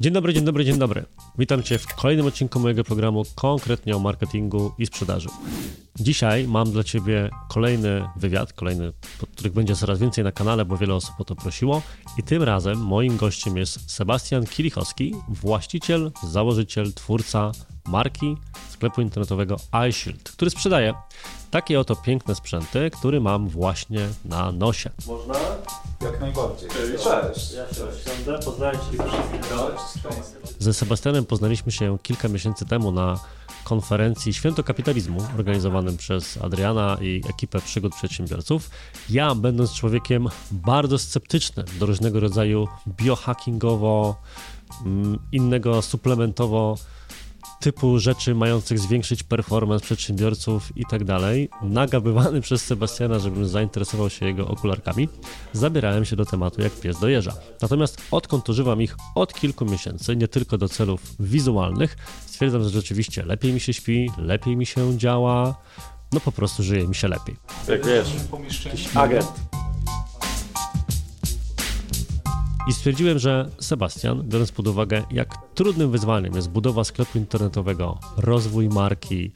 Dzień dobry, dzień dobry, dzień dobry. Witam Cię w kolejnym odcinku mojego programu konkretnie o marketingu i sprzedaży. Dzisiaj mam dla Ciebie kolejny wywiad, kolejny, których będzie coraz więcej na kanale, bo wiele osób o to prosiło. I tym razem moim gościem jest Sebastian Kilichowski, właściciel, założyciel, twórca marki sklepu internetowego iShield, który sprzedaje takie oto piękne sprzęty, który mam właśnie na nosie. Można? Jak najbardziej. Cześć. Cześć. Ja się rozsiądę, poznaję Cię Cześć. Ze Sebastianem poznaliśmy się kilka miesięcy temu na konferencji Święto Kapitalizmu, organizowanym przez Adriana i ekipę przygód przedsiębiorców. Ja, będąc człowiekiem bardzo sceptycznym do różnego rodzaju biohackingowo, mm, innego suplementowo typu rzeczy mających zwiększyć performance przedsiębiorców i tak dalej, nagabywany przez Sebastiana, żebym zainteresował się jego okularkami, zabierałem się do tematu jak pies do jeża. Natomiast odkąd używam ich od kilku miesięcy, nie tylko do celów wizualnych, stwierdzam, że rzeczywiście lepiej mi się śpi, lepiej mi się działa, no po prostu żyje mi się lepiej. Jak wiesz, Pomieszczenie. agent. I stwierdziłem, że Sebastian, biorąc pod uwagę, jak trudnym wyzwaniem jest budowa sklepu internetowego, rozwój marki,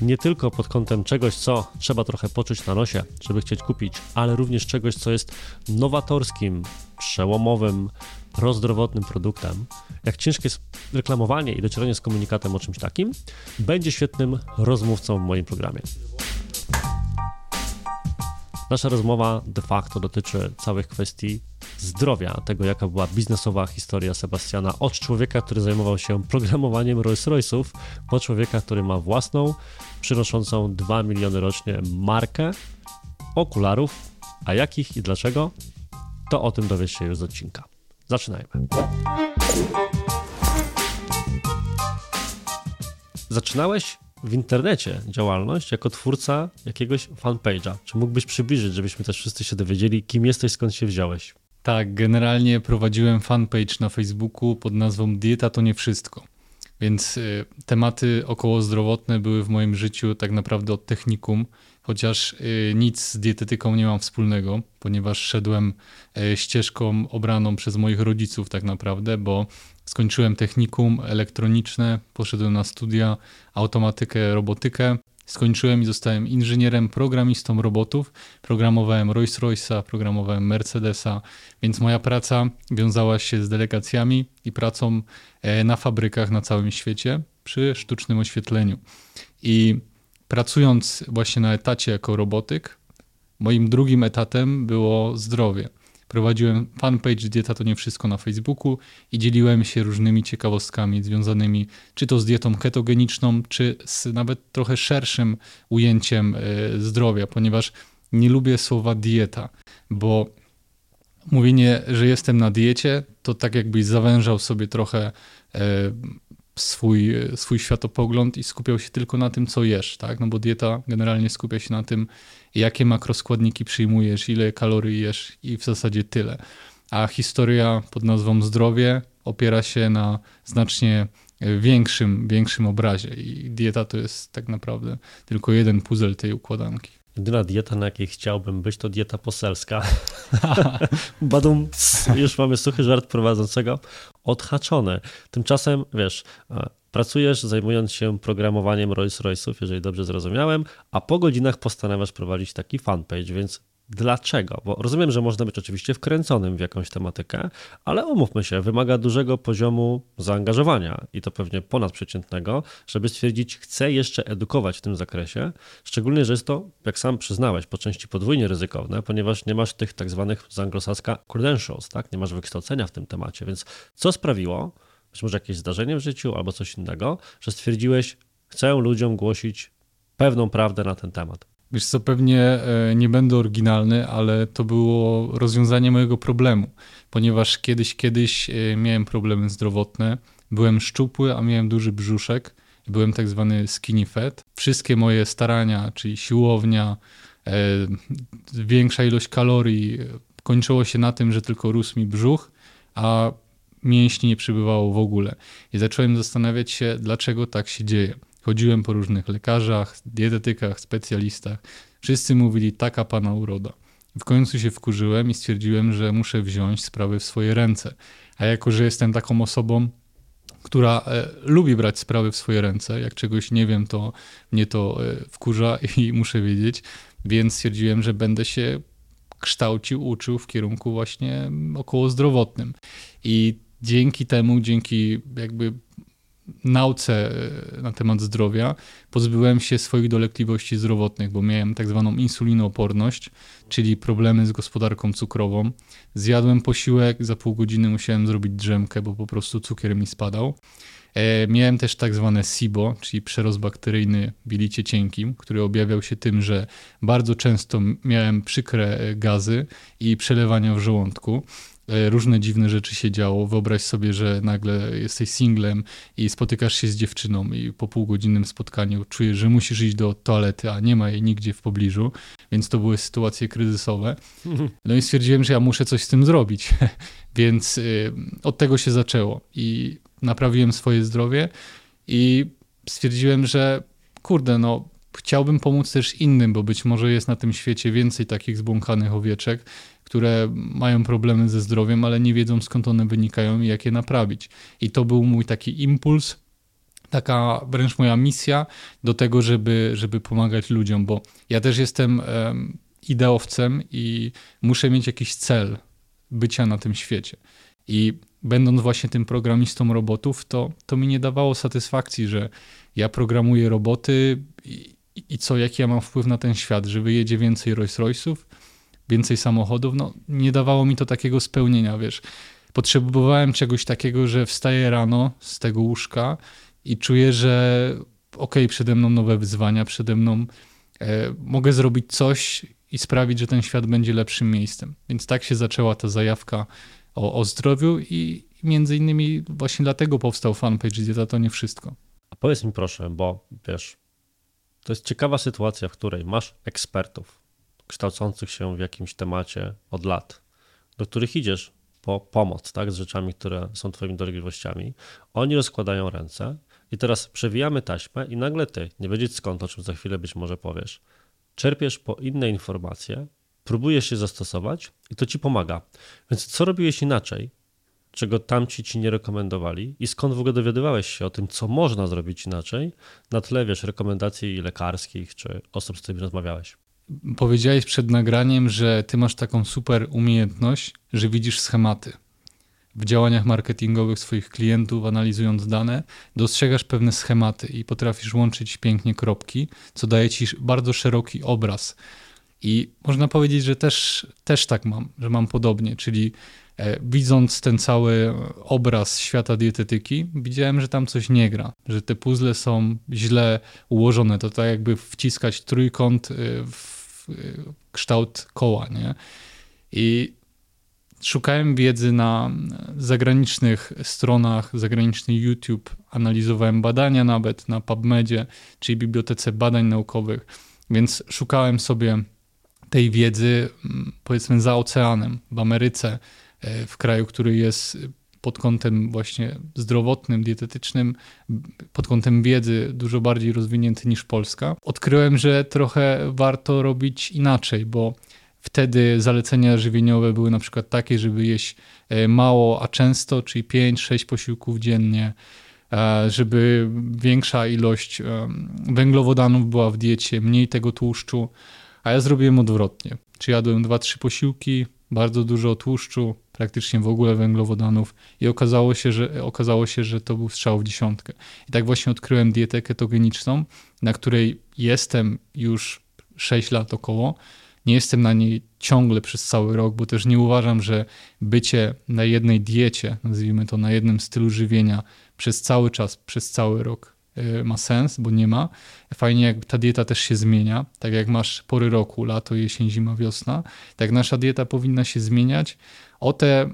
nie tylko pod kątem czegoś, co trzeba trochę poczuć na nosie, żeby chcieć kupić, ale również czegoś, co jest nowatorskim, przełomowym, prozdrowotnym produktem, jak ciężkie jest reklamowanie i docieranie z komunikatem o czymś takim, będzie świetnym rozmówcą w moim programie. Nasza rozmowa de facto dotyczy całych kwestii zdrowia, tego jaka była biznesowa historia Sebastiana od człowieka, który zajmował się programowaniem Rolls-Royce'ów, po człowieka, który ma własną, przynoszącą 2 miliony rocznie markę okularów, a jakich i dlaczego, to o tym dowiesz się już z odcinka. Zaczynajmy. Zaczynałeś w internecie działalność jako twórca jakiegoś fanpage'a. Czy mógłbyś przybliżyć, żebyśmy też wszyscy się dowiedzieli, kim jesteś, skąd się wziąłeś? Tak, generalnie prowadziłem fanpage na Facebooku pod nazwą Dieta to nie wszystko. Więc y, tematy okołozdrowotne były w moim życiu tak naprawdę od technikum, chociaż y, nic z dietetyką nie mam wspólnego, ponieważ szedłem y, ścieżką obraną przez moich rodziców tak naprawdę, bo skończyłem technikum elektroniczne, poszedłem na studia automatykę, robotykę. Skończyłem i zostałem inżynierem, programistą robotów. Programowałem Rolls-Royce'a, programowałem Mercedesa, więc moja praca wiązała się z delegacjami i pracą e, na fabrykach na całym świecie przy sztucznym oświetleniu. I pracując właśnie na etacie jako robotyk, moim drugim etatem było zdrowie. Prowadziłem fanpage Dieta to nie wszystko na Facebooku i dzieliłem się różnymi ciekawostkami związanymi czy to z dietą ketogeniczną, czy z nawet trochę szerszym ujęciem e, zdrowia, ponieważ nie lubię słowa dieta, bo mówienie, że jestem na diecie, to tak jakbyś zawężał sobie trochę e, swój, swój światopogląd i skupiał się tylko na tym, co jesz, tak? No bo dieta generalnie skupia się na tym, jakie makroskładniki przyjmujesz, ile kalorii jesz i w zasadzie tyle. A historia pod nazwą zdrowie opiera się na znacznie większym, większym obrazie i dieta to jest tak naprawdę tylko jeden puzzle tej układanki. Jedyna dieta, na jakiej chciałbym być, to dieta poselska. Badum, już mamy suchy żart prowadzącego. Odhaczone. Tymczasem, wiesz, e, pracujesz zajmując się programowaniem Rolls-Royce'ów, jeżeli dobrze zrozumiałem, a po godzinach postanawiasz prowadzić taki fanpage, więc Dlaczego? Bo rozumiem, że można być oczywiście wkręconym w jakąś tematykę, ale umówmy się, wymaga dużego poziomu zaangażowania i to pewnie ponadprzeciętnego, żeby stwierdzić, chcę jeszcze edukować w tym zakresie, szczególnie, że jest to, jak sam przyznałeś, po części podwójnie ryzykowne, ponieważ nie masz tych tak zwanych z anglosaska credentials, tak? nie masz wykształcenia w tym temacie, więc co sprawiło, być może jakieś zdarzenie w życiu albo coś innego, że stwierdziłeś, chcę ludziom głosić pewną prawdę na ten temat. Wiesz co, pewnie e, nie będę oryginalny, ale to było rozwiązanie mojego problemu, ponieważ kiedyś, kiedyś e, miałem problemy zdrowotne, byłem szczupły, a miałem duży brzuszek, byłem tak zwany skinny fat. Wszystkie moje starania, czyli siłownia, e, większa ilość kalorii, kończyło się na tym, że tylko rósł mi brzuch, a mięśni nie przybywało w ogóle. I zacząłem zastanawiać się, dlaczego tak się dzieje. Chodziłem po różnych lekarzach, dietetykach, specjalistach. Wszyscy mówili taka pana uroda. W końcu się wkurzyłem i stwierdziłem, że muszę wziąć sprawy w swoje ręce. A jako, że jestem taką osobą, która e, lubi brać sprawy w swoje ręce. Jak czegoś nie wiem, to mnie to e, wkurza i muszę wiedzieć, więc stwierdziłem, że będę się kształcił, uczył w kierunku właśnie około zdrowotnym. I dzięki temu, dzięki jakby nauce e, na temat zdrowia pozbyłem się swoich dolegliwości zdrowotnych, bo miałem tak zwaną insulinooporność, czyli problemy z gospodarką cukrową. Zjadłem posiłek, za pół godziny musiałem zrobić drzemkę, bo po prostu cukier mi spadał. E, miałem też tak zwane SIBO, czyli przerost bakteryjny w bilicie cienkim, który objawiał się tym, że bardzo często miałem przykre e, gazy i przelewania w żołądku. E, różne dziwne rzeczy się działo. Wyobraź sobie, że nagle jesteś singlem i spotykasz się z dziewczyną i po półgodzinnym spotkaniu czujesz, że musisz iść do toalety, a nie ma jej nigdzie w pobliżu, więc to były sytuacje kryzysowe. No i stwierdziłem, że ja muszę coś z tym zrobić, więc y, od tego się zaczęło i naprawiłem swoje zdrowie i stwierdziłem, że kurde, no chciałbym pomóc też innym, bo być może jest na tym świecie więcej takich zbłąkanych owieczek, które mają problemy ze zdrowiem, ale nie wiedzą skąd one wynikają i jak je naprawić. I to był mój taki impuls, taka wręcz moja misja do tego, żeby, żeby pomagać ludziom, bo ja też jestem um, ideowcem i muszę mieć jakiś cel bycia na tym świecie. I będąc właśnie tym programistą robotów, to, to mi nie dawało satysfakcji, że ja programuję roboty i, i co, jaki ja mam wpływ na ten świat, że wyjedzie więcej Rolls Royce'ów, więcej samochodów, no nie dawało mi to takiego spełnienia, wiesz. Potrzebowałem czegoś takiego, że wstaję rano z tego łóżka i czuję, że okej, okay, przede mną nowe wyzwania, przede mną e, mogę zrobić coś i sprawić, że ten świat będzie lepszym miejscem. Więc tak się zaczęła ta zajawka o, o zdrowiu i między innymi właśnie dlatego powstał fanpage Dieta to nie wszystko. A powiedz mi proszę, bo wiesz, to jest ciekawa sytuacja, w której masz ekspertów, kształcących się w jakimś temacie od lat, do których idziesz po pomoc, tak, z rzeczami, które są twoimi dolegliwościami. Oni rozkładają ręce i teraz przewijamy taśmę i nagle ty, nie wiedzieć skąd, o czym za chwilę być może powiesz, czerpiesz po inne informacje, próbujesz się zastosować i to ci pomaga. Więc co robiłeś inaczej, czego tamci ci nie rekomendowali i skąd w ogóle dowiadywałeś się o tym, co można zrobić inaczej na tle, wiesz, rekomendacji lekarskich czy osób, z którymi rozmawiałeś? Powiedziałeś przed nagraniem, że ty masz taką super umiejętność, że widzisz schematy. W działaniach marketingowych swoich klientów, analizując dane, dostrzegasz pewne schematy i potrafisz łączyć pięknie kropki, co daje ci bardzo szeroki obraz. I można powiedzieć, że też, też tak mam, że mam podobnie, czyli e, widząc ten cały obraz świata dietetyki, widziałem, że tam coś nie gra, że te puzzle są źle ułożone. To tak jakby wciskać trójkąt e, w kształt koła, nie? I szukałem wiedzy na zagranicznych stronach, zagraniczny YouTube, analizowałem badania nawet na PubMedzie, czyli Bibliotece Badań Naukowych, więc szukałem sobie tej wiedzy mm, powiedzmy za oceanem, w Ameryce, e, w kraju, który jest pod kątem właśnie zdrowotnym, dietetycznym, pod kątem wiedzy dużo bardziej rozwinięty niż Polska. Odkryłem, że trochę warto robić inaczej, bo wtedy zalecenia żywieniowe były na przykład takie, żeby jeść e, mało, a często, czyli 5-6 posiłków dziennie, e, żeby większa ilość e, węglowodanów była w diecie, mniej tego tłuszczu, a ja zrobiłem odwrotnie. Czy jadłem 2-3 posiłki, bardzo dużo tłuszczu, praktycznie w ogóle węglowodanów i okazało się, że, okazało się, że to był strzał w dziesiątkę. I tak właśnie odkryłem dietę ketogeniczną, na której jestem już 6 lat około. Nie jestem na niej ciągle przez cały rok, bo też nie uważam, że bycie na jednej diecie, nazwijmy to na jednym stylu żywienia przez cały czas, przez cały rok ma sens, bo nie ma. Fajnie, jak ta dieta też się zmienia, tak jak masz pory roku, lato, jesień, zima, wiosna, tak nasza dieta powinna się zmieniać o te,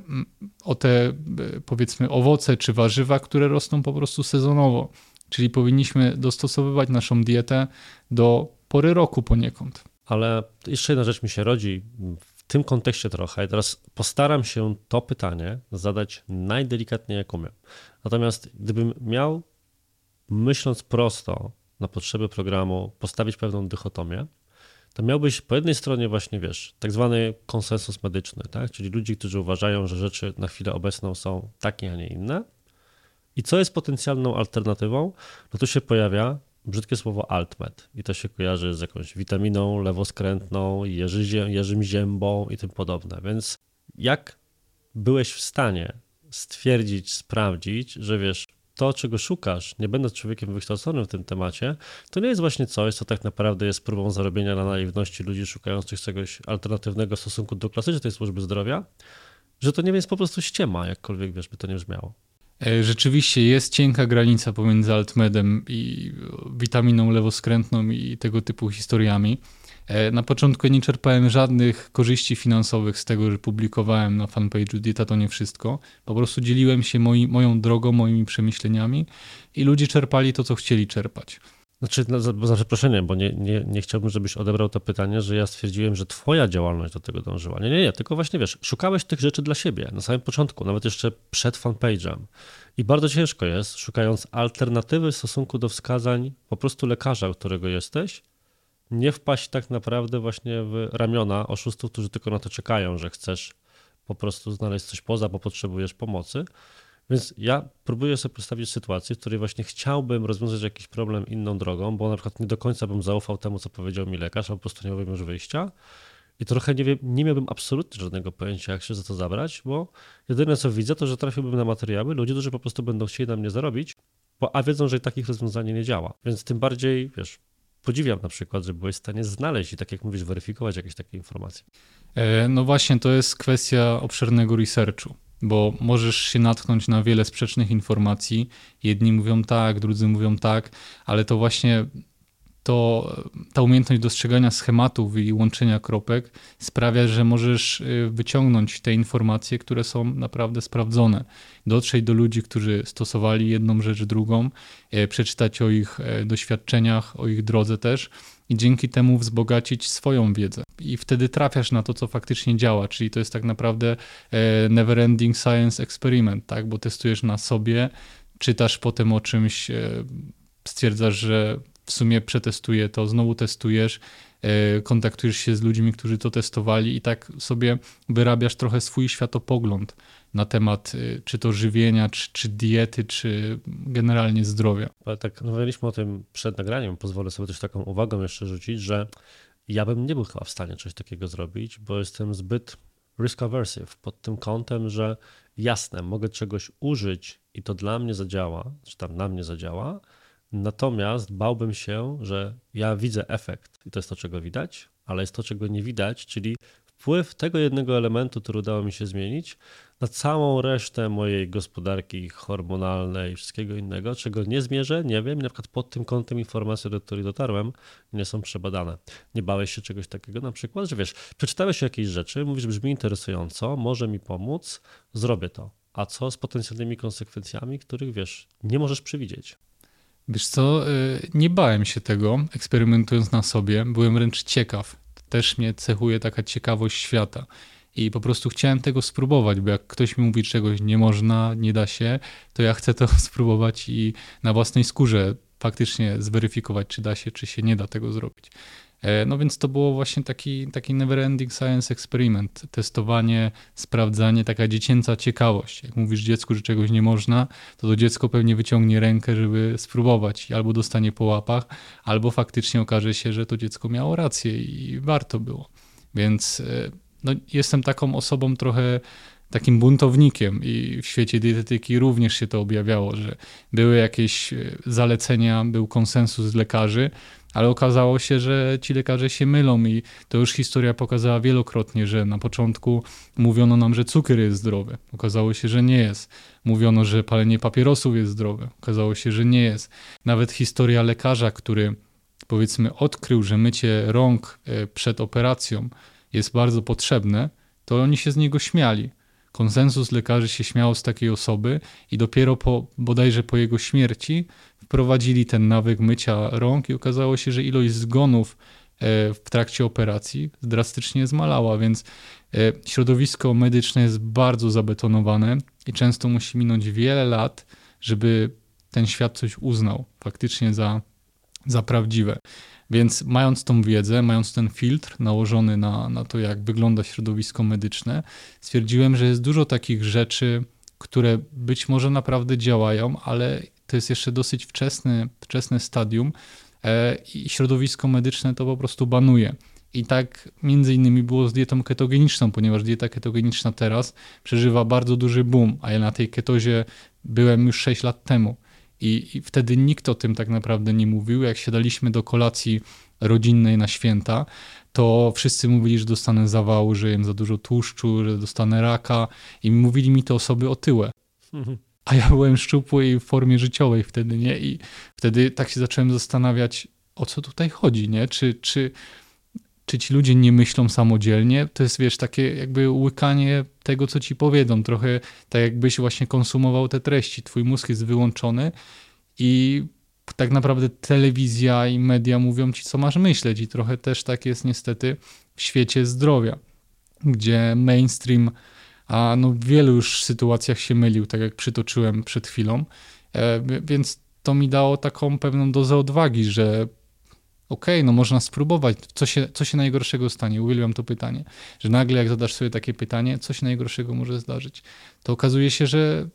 o te y, powiedzmy owoce czy warzywa, które rosną po prostu sezonowo. Czyli powinniśmy dostosowywać naszą dietę do pory roku poniekąd. Ale jeszcze jedna rzecz mi się rodzi w tym kontekście trochę. I teraz postaram się to pytanie zadać najdelikatniej jak umiem. Natomiast gdybym miał myśląc prosto na potrzeby programu, postawić pewną dychotomię, to miałbyś po jednej stronie właśnie, wiesz, tak zwany konsensus medyczny, tak? czyli ludzi, którzy uważają, że rzeczy na chwilę obecną są takie, a nie inne. I co jest potencjalną alternatywą? No tu się pojawia brzydkie słowo altmed i to się kojarzy z jakąś witaminą lewoskrętną, jeży, jeżym ziębą i tym podobne. Więc jak byłeś w stanie stwierdzić, sprawdzić, że wiesz, to, czego szukasz, nie będąc człowiekiem wykształconym w tym temacie, to nie jest właśnie coś, co tak naprawdę jest próbą zarobienia na naiwności ludzi szukających czegoś alternatywnego w stosunku do klasycznej służby zdrowia, że to nie jest po prostu ściema, jakkolwiek wiesz, by to nie brzmiało. E, rzeczywiście jest cienka granica pomiędzy altmedem i witaminą lewoskrętną i tego typu historiami. E, na początku nie czerpałem żadnych korzyści finansowych z tego, że publikowałem na fanpage'u Dieta to nie wszystko. Po prostu dzieliłem się moi, moją drogą, moimi przemyśleniami i ludzie czerpali to, co chcieli czerpać. Znaczy, no, za, za przeproszeniem, bo nie, nie, nie chciałbym, żebyś odebrał to pytanie, że ja stwierdziłem, że twoja działalność do tego dążyła. Nie, nie, nie, tylko właśnie wiesz, szukałeś tych rzeczy dla siebie na samym początku, nawet jeszcze przed fanpage'em. I bardzo ciężko jest, szukając alternatywy w stosunku do wskazań po prostu lekarza, którego jesteś, nie wpaść tak naprawdę właśnie w ramiona oszustów, którzy tylko na to czekają, że chcesz po prostu znaleźć coś poza, bo potrzebujesz pomocy. Więc ja próbuję sobie przedstawić sytuację, w której właśnie chciałbym rozwiązać jakiś problem inną drogą, bo na przykład nie do końca bym zaufał temu, co powiedział mi lekarz, albo po prostu nie miałbym już wyjścia. I trochę nie, wiem, nie miałbym absolutnie żadnego pojęcia, jak się za to zabrać, bo jedyne co widzę, to że trafiłbym na materiały ludzi, którzy po prostu będą chcieli na mnie zarobić, bo, a wiedzą, że takich rozwiązanie nie działa. Więc tym bardziej, wiesz, podziwiam na przykład, że byłeś w stanie znaleźć i tak jak mówisz, weryfikować jakieś takie informacje. E, no właśnie, to jest kwestia obszernego researchu, bo możesz się natknąć na wiele sprzecznych informacji. Jedni mówią tak, drudzy mówią tak, ale to właśnie to ta umiejętność dostrzegania schematów i łączenia kropek sprawia, że możesz y, wyciągnąć te informacje, które są naprawdę sprawdzone. Dotrzeć do ludzi, którzy stosowali jedną rzecz, drugą, y, przeczytać o ich y, doświadczeniach, o ich drodze też i dzięki temu wzbogacić swoją wiedzę. I wtedy trafiasz na to, co faktycznie działa, czyli to jest tak naprawdę never ending science experiment, tak? bo testujesz na sobie, czytasz potem o czymś, stwierdzasz, że w sumie przetestuję to, znowu testujesz, e, kontaktujesz się z ludźmi, którzy to testowali i tak sobie wyrabiasz trochę swój światopogląd na temat e, czy to żywienia, czy, czy diety, czy generalnie zdrowia. Ale tak rozmawialiśmy o tym przed nagraniem, pozwolę sobie też taką uwagę jeszcze rzucić, że ja bym nie był chyba w stanie coś takiego zrobić, bo jestem zbyt risk aversive pod tym kątem, że jasne, mogę czegoś użyć i to dla mnie zadziała, czy tam na mnie zadziała, Natomiast bałbym się, że ja widzę efekt i to jest to, czego widać, ale jest to, czego nie widać, czyli wpływ tego jednego elementu, który udało mi się zmienić, na całą resztę mojej gospodarki hormonalnej i wszystkiego innego, czego nie zmierzę, nie wiem, na przykład pod tym kątem informacje, do których dotarłem, nie są przebadane. Nie bałeś się czegoś takiego na przykład, że wiesz, przeczytałeś jakieś rzeczy, mówisz, brzmi interesująco, może mi pomóc, zrobię to. A co z potencjalnymi konsekwencjami, których wiesz, nie możesz przewidzieć? Wiesz co, y, nie bałem się tego, eksperymentując na sobie, byłem wręcz ciekaw. Też mnie cechuje taka ciekawość świata. I po prostu chciałem tego spróbować, bo jak ktoś mi mówi, czegoś nie można, nie da się, to ja chcę to spróbować i na własnej skórze faktycznie zweryfikować, czy da się, czy się nie da tego zrobić. E, no więc to było właśnie taki, taki never-ending science experiment, testowanie, sprawdzanie, taka dziecięca ciekawość. Jak mówisz dziecku, że czegoś nie można, to to dziecko pewnie wyciągnie rękę, żeby spróbować i albo dostanie po łapach, albo faktycznie okaże się, że to dziecko miało rację i warto było. Więc e, no, jestem taką osobą trochę takim buntownikiem i w świecie dietetyki również się to objawiało, że były jakieś e, zalecenia, był konsensus lekarzy, ale okazało się, że ci lekarze się mylą i to już historia pokazała wielokrotnie, że na początku mówiono nam, że cukier jest zdrowy. Okazało się, że nie jest. Mówiono, że palenie papierosów jest zdrowe. Okazało się, że nie jest. Nawet historia lekarza, który powiedzmy odkrył, że mycie rąk e, przed operacją jest bardzo potrzebne, to oni się z niego śmiali. Konsensus lekarzy się śmiał z takiej osoby i dopiero po, bodajże po jego śmierci wprowadzili ten nawyk mycia rąk i okazało się, że ilość zgonów e, w trakcie operacji drastycznie zmalała, więc e, środowisko medyczne jest bardzo zabetonowane i często musi minąć wiele lat, żeby ten świat coś uznał faktycznie za, za prawdziwe. Więc mając tą wiedzę, mając ten filtr nałożony na, na to, jak wygląda środowisko medyczne, stwierdziłem, że jest dużo takich rzeczy które być może naprawdę działają, ale to jest jeszcze dosyć wczesne, wczesne stadium e, i środowisko medyczne to po prostu banuje. I tak między innymi było z dietą ketogeniczną, ponieważ dieta ketogeniczna teraz przeżywa bardzo duży boom, a ja na tej ketozie byłem już 6 lat temu. I, I, wtedy nikt o tym tak naprawdę nie mówił. Jak siadaliśmy do kolacji rodzinnej na święta, to wszyscy mówili, że dostanę zawału, że jem za dużo tłuszczu, że dostanę raka i mówili mi to osoby otyłe. Mhm. A ja byłem szczupły i w formie życiowej wtedy, nie? I wtedy tak się zacząłem zastanawiać, o co tutaj chodzi, nie? Czy, czy, czy ci ludzie nie myślą samodzielnie? To jest, wiesz, takie jakby łykanie tego, co ci powiedzą. Trochę tak jakbyś właśnie konsumował te treści. Twój mózg jest wyłączony i tak naprawdę telewizja i media mówią ci, co masz myśleć. I trochę też tak jest niestety w świecie zdrowia, gdzie mainstream, a no w wielu już sytuacjach się mylił, tak jak przytoczyłem przed chwilą. E, więc to mi dało taką pewną dozę odwagi, że okej, okay, no można spróbować, co się, co się najgorszego stanie? Uwielbiam to pytanie, że nagle jak zadasz sobie takie pytanie, co się najgorszego może zdarzyć? To okazuje się, że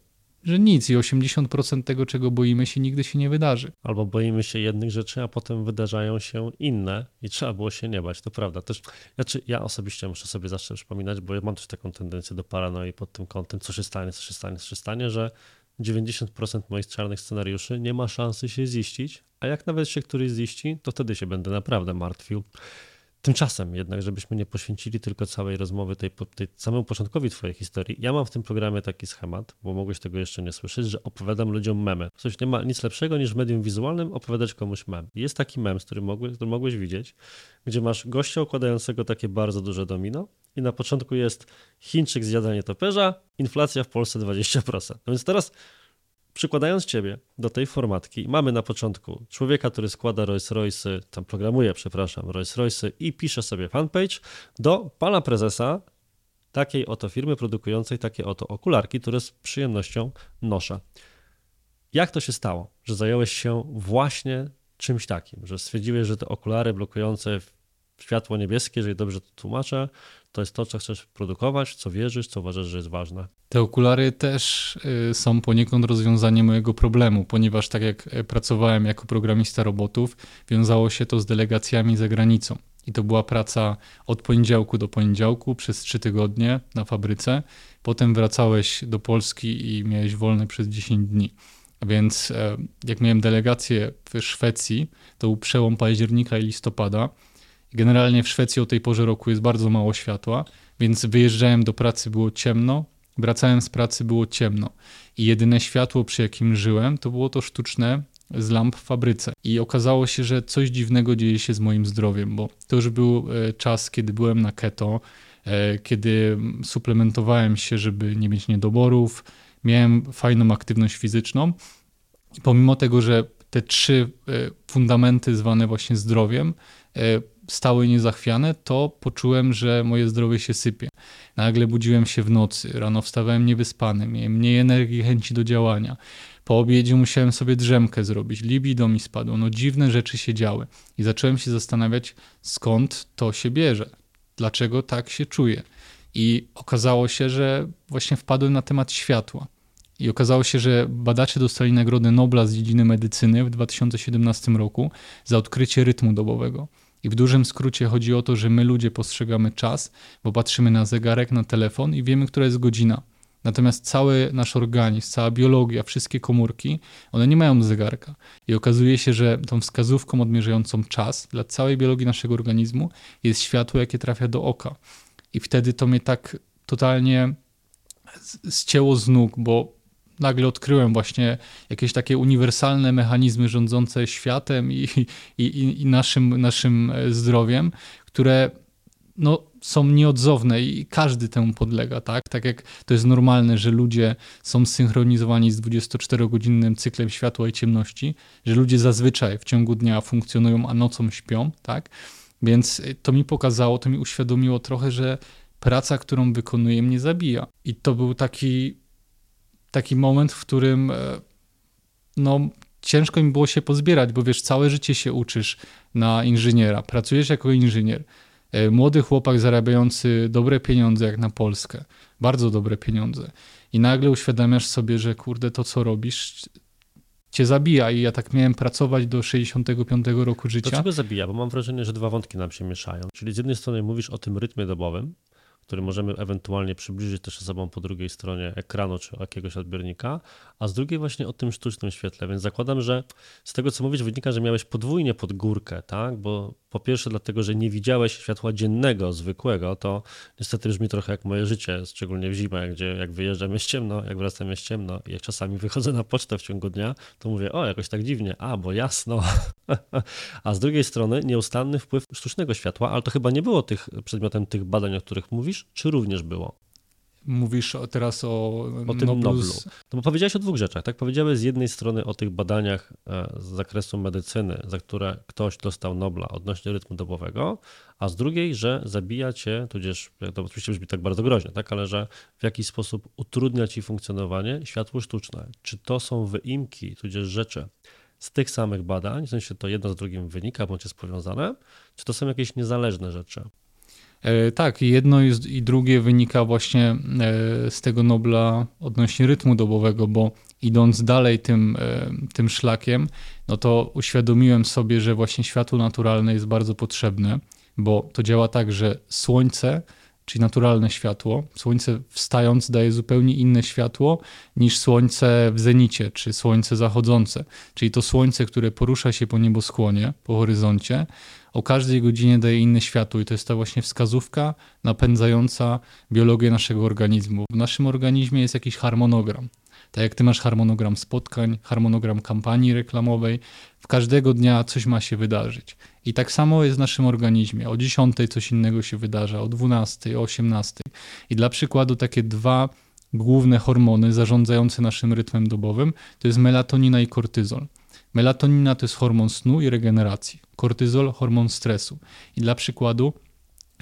że nic i 80% tego, czego boimy się, nigdy się nie wydarzy. Albo boimy się jednych rzeczy, a potem wydarzają się inne i trzeba było się nie bać, to prawda. Też, znaczy, ja osobiście muszę sobie zawsze przypominać, bo ja mam też taką tendencję do paranoi pod tym kątem, co się stanie, co się stanie, co się stanie, że 90% moich czarnych scenariuszy nie ma szansy się ziścić, a jak nawet się któryś ziści, to wtedy się będę naprawdę martwił. Tymczasem jednak, żebyśmy nie poświęcili tylko całej rozmowy tej, tej samemu początkowi twojej historii, ja mam w tym programie taki schemat, bo mogłeś tego jeszcze nie słyszeć, że opowiadam ludziom memy. Coś nie ma nic lepszego niż w medium wizualnym opowiadać komuś mem. Jest taki mem, z którym mogłeś, który mogłeś widzieć, gdzie masz gościa układającego takie bardzo duże domino i na początku jest Chińczyk zjadanie toperza, inflacja w Polsce 20%. No więc teraz przykładając ciebie do tej formatki, mamy na początku człowieka, który składa Rolls Royce, tam programuje, przepraszam, Rolls Royce i pisze sobie fanpage do pana prezesa takiej oto firmy produkującej takie oto okularki, które z przyjemnością noszę. Jak to się stało, że zająłeś się właśnie czymś takim, że stwierdziłeś, że te okulary blokujące światło niebieskie, jeżeli dobrze to tłumaczę, to jest to, co chcesz produkować, co wierzysz, co uważasz, że jest ważne. Te okulary też y, są poniekąd rozwiązaniem mojego problemu, ponieważ tak jak y, pracowałem jako programista robotów, wiązało się to z delegacjami za granicą. I to była praca od poniedziałku do poniedziałku przez trzy tygodnie na fabryce. Potem wracałeś do Polski i miałeś wolne przez 10 dni. Więc e, jak miałem delegację w Szwecji, to był przełom października i listopada Generalnie w Szwecji o tej porze roku jest bardzo mało światła, więc wyjeżdżałem do pracy, było ciemno, wracałem z pracy, było ciemno. I jedyne światło, przy jakim żyłem, to było to sztuczne z lamp w fabryce. I okazało się, że coś dziwnego dzieje się z moim zdrowiem, bo to już był e, czas, kiedy byłem na keto, e, kiedy suplementowałem się, żeby nie mieć niedoborów, miałem fajną aktywność fizyczną. I pomimo tego, że te trzy e, fundamenty zwane właśnie zdrowiem stały niezachwiane, to poczułem, że moje zdrowie się sypie. Nagle budziłem się w nocy, rano wstawałem niewyspany, miałem mniej energii chęci do działania. Po obiedzie musiałem sobie drzemkę zrobić, libido mi spadło, no dziwne rzeczy się działy. I zacząłem się zastanawiać, skąd to się bierze, dlaczego tak się czuję. I okazało się, że właśnie wpadłem na temat światła. I okazało się, że badacze dostali Nagrodę Nobla z dziedziny medycyny w 2017 roku za odkrycie rytmu dobowego. I w dużym skrócie chodzi o to, że my ludzie postrzegamy czas, bo patrzymy na zegarek, na telefon i wiemy, która jest godzina. Natomiast cały nasz organizm, cała biologia, wszystkie komórki, one nie mają zegarka. I okazuje się, że tą wskazówką odmierzającą czas dla całej biologii naszego organizmu jest światło, jakie trafia do oka. I wtedy to mnie tak totalnie zcięło z nóg, bo nagle odkryłem właśnie jakieś takie uniwersalne mechanizmy rządzące światem i, i, i naszym, naszym e, zdrowiem, które no, są nieodzowne i każdy temu podlega, tak? Tak jak to jest normalne, że ludzie są zsynchronizowani z 24-godzinnym cyklem światła i ciemności, że ludzie zazwyczaj w ciągu dnia funkcjonują, a nocą śpią, tak? Więc e, to mi pokazało, to mi uświadomiło trochę, że praca, którą wykonuję, mnie zabija. I to był taki taki moment, w którym e, no, ciężko mi było się pozbierać, bo wiesz, całe życie się uczysz na inżyniera, pracujesz jako inżynier. E, młody chłopak zarabiający dobre pieniądze jak na Polskę, bardzo dobre pieniądze. i nagle uświadamiasz sobie, że kurde, to co robisz cię zabija i ja tak miałem pracować do 65 roku życia. Dlaczego zabija? Bo mam wrażenie, że dwa wątki nam się mieszają. Czyli z jednej strony mówisz o tym rytmie dobowym, który możemy ewentualnie przybliżyć też sobą po drugiej stronie ekranu czy jakiegoś odbiornika, a z drugiej właśnie o tym sztucznym świetle. Więc zakładam, że z tego co mówisz wynika, że miałeś podwójnie pod górkę, tak? Bo po pierwsze dlatego, że nie widziałeś światła dziennego, zwykłego, to niestety brzmi trochę jak moje życie, szczególnie w zimę, gdzie jak wyjeżdżam jest ciemno, jak wracam jest ciemno i jak czasami wychodzę na pocztę w ciągu dnia, to mówię, o jakoś tak dziwnie, a bo jasno. a z drugiej strony nieustanny wpływ sztucznego światła, ale to chyba nie było tych, przedmiotem tych badań, o których mówisz, czy również było? Mówisz teraz o, o tym Noblu. Noblu. No bo powiedziałeś o dwóch rzeczach, tak? Powiedziałeś z jednej strony o tych badaniach e, z zakresu medycyny, za które ktoś dostał Nobla odnośnie rytmu dobowego, a z drugiej, że zabija cię, tudzież, to oczywiście brzmi tak bardzo groźnie, tak? Ale że w jakiś sposób utrudnia ci funkcjonowanie światło sztuczne. Czy to są wyimki, tudzież rzeczy z tych samych badań, w sensie to jedno z drugim wynika, bądź jest powiązane, czy to są jakieś niezależne rzeczy? E, tak, jedno i drugie wynika właśnie e, z tego Nobla odnośnie rytmu dobowego, bo idąc dalej tym, e, tym szlakiem, no to uświadomiłem sobie, że właśnie światło naturalne jest bardzo potrzebne, bo to działa tak, że słońce, czyli naturalne światło, słońce wstając daje zupełnie inne światło niż słońce w zenicie, czy słońce zachodzące. Czyli to słońce, które porusza się po nieboskłonie, po horyzoncie, o każdej godzinie daje inne światło i to jest ta właśnie wskazówka napędzająca biologię naszego organizmu. W naszym organizmie jest jakiś harmonogram. Tak jak ty masz harmonogram spotkań, harmonogram kampanii reklamowej, w każdego dnia coś ma się wydarzyć. I tak samo jest w naszym organizmie. O 10 coś innego się wydarza, o 12, o 18. I dla przykładu takie dwa główne hormony zarządzające naszym rytmem dobowym to jest melatonina i kortyzol. Melatonina to jest hormon snu i regeneracji. Kortyzol hormon stresu. I dla przykładu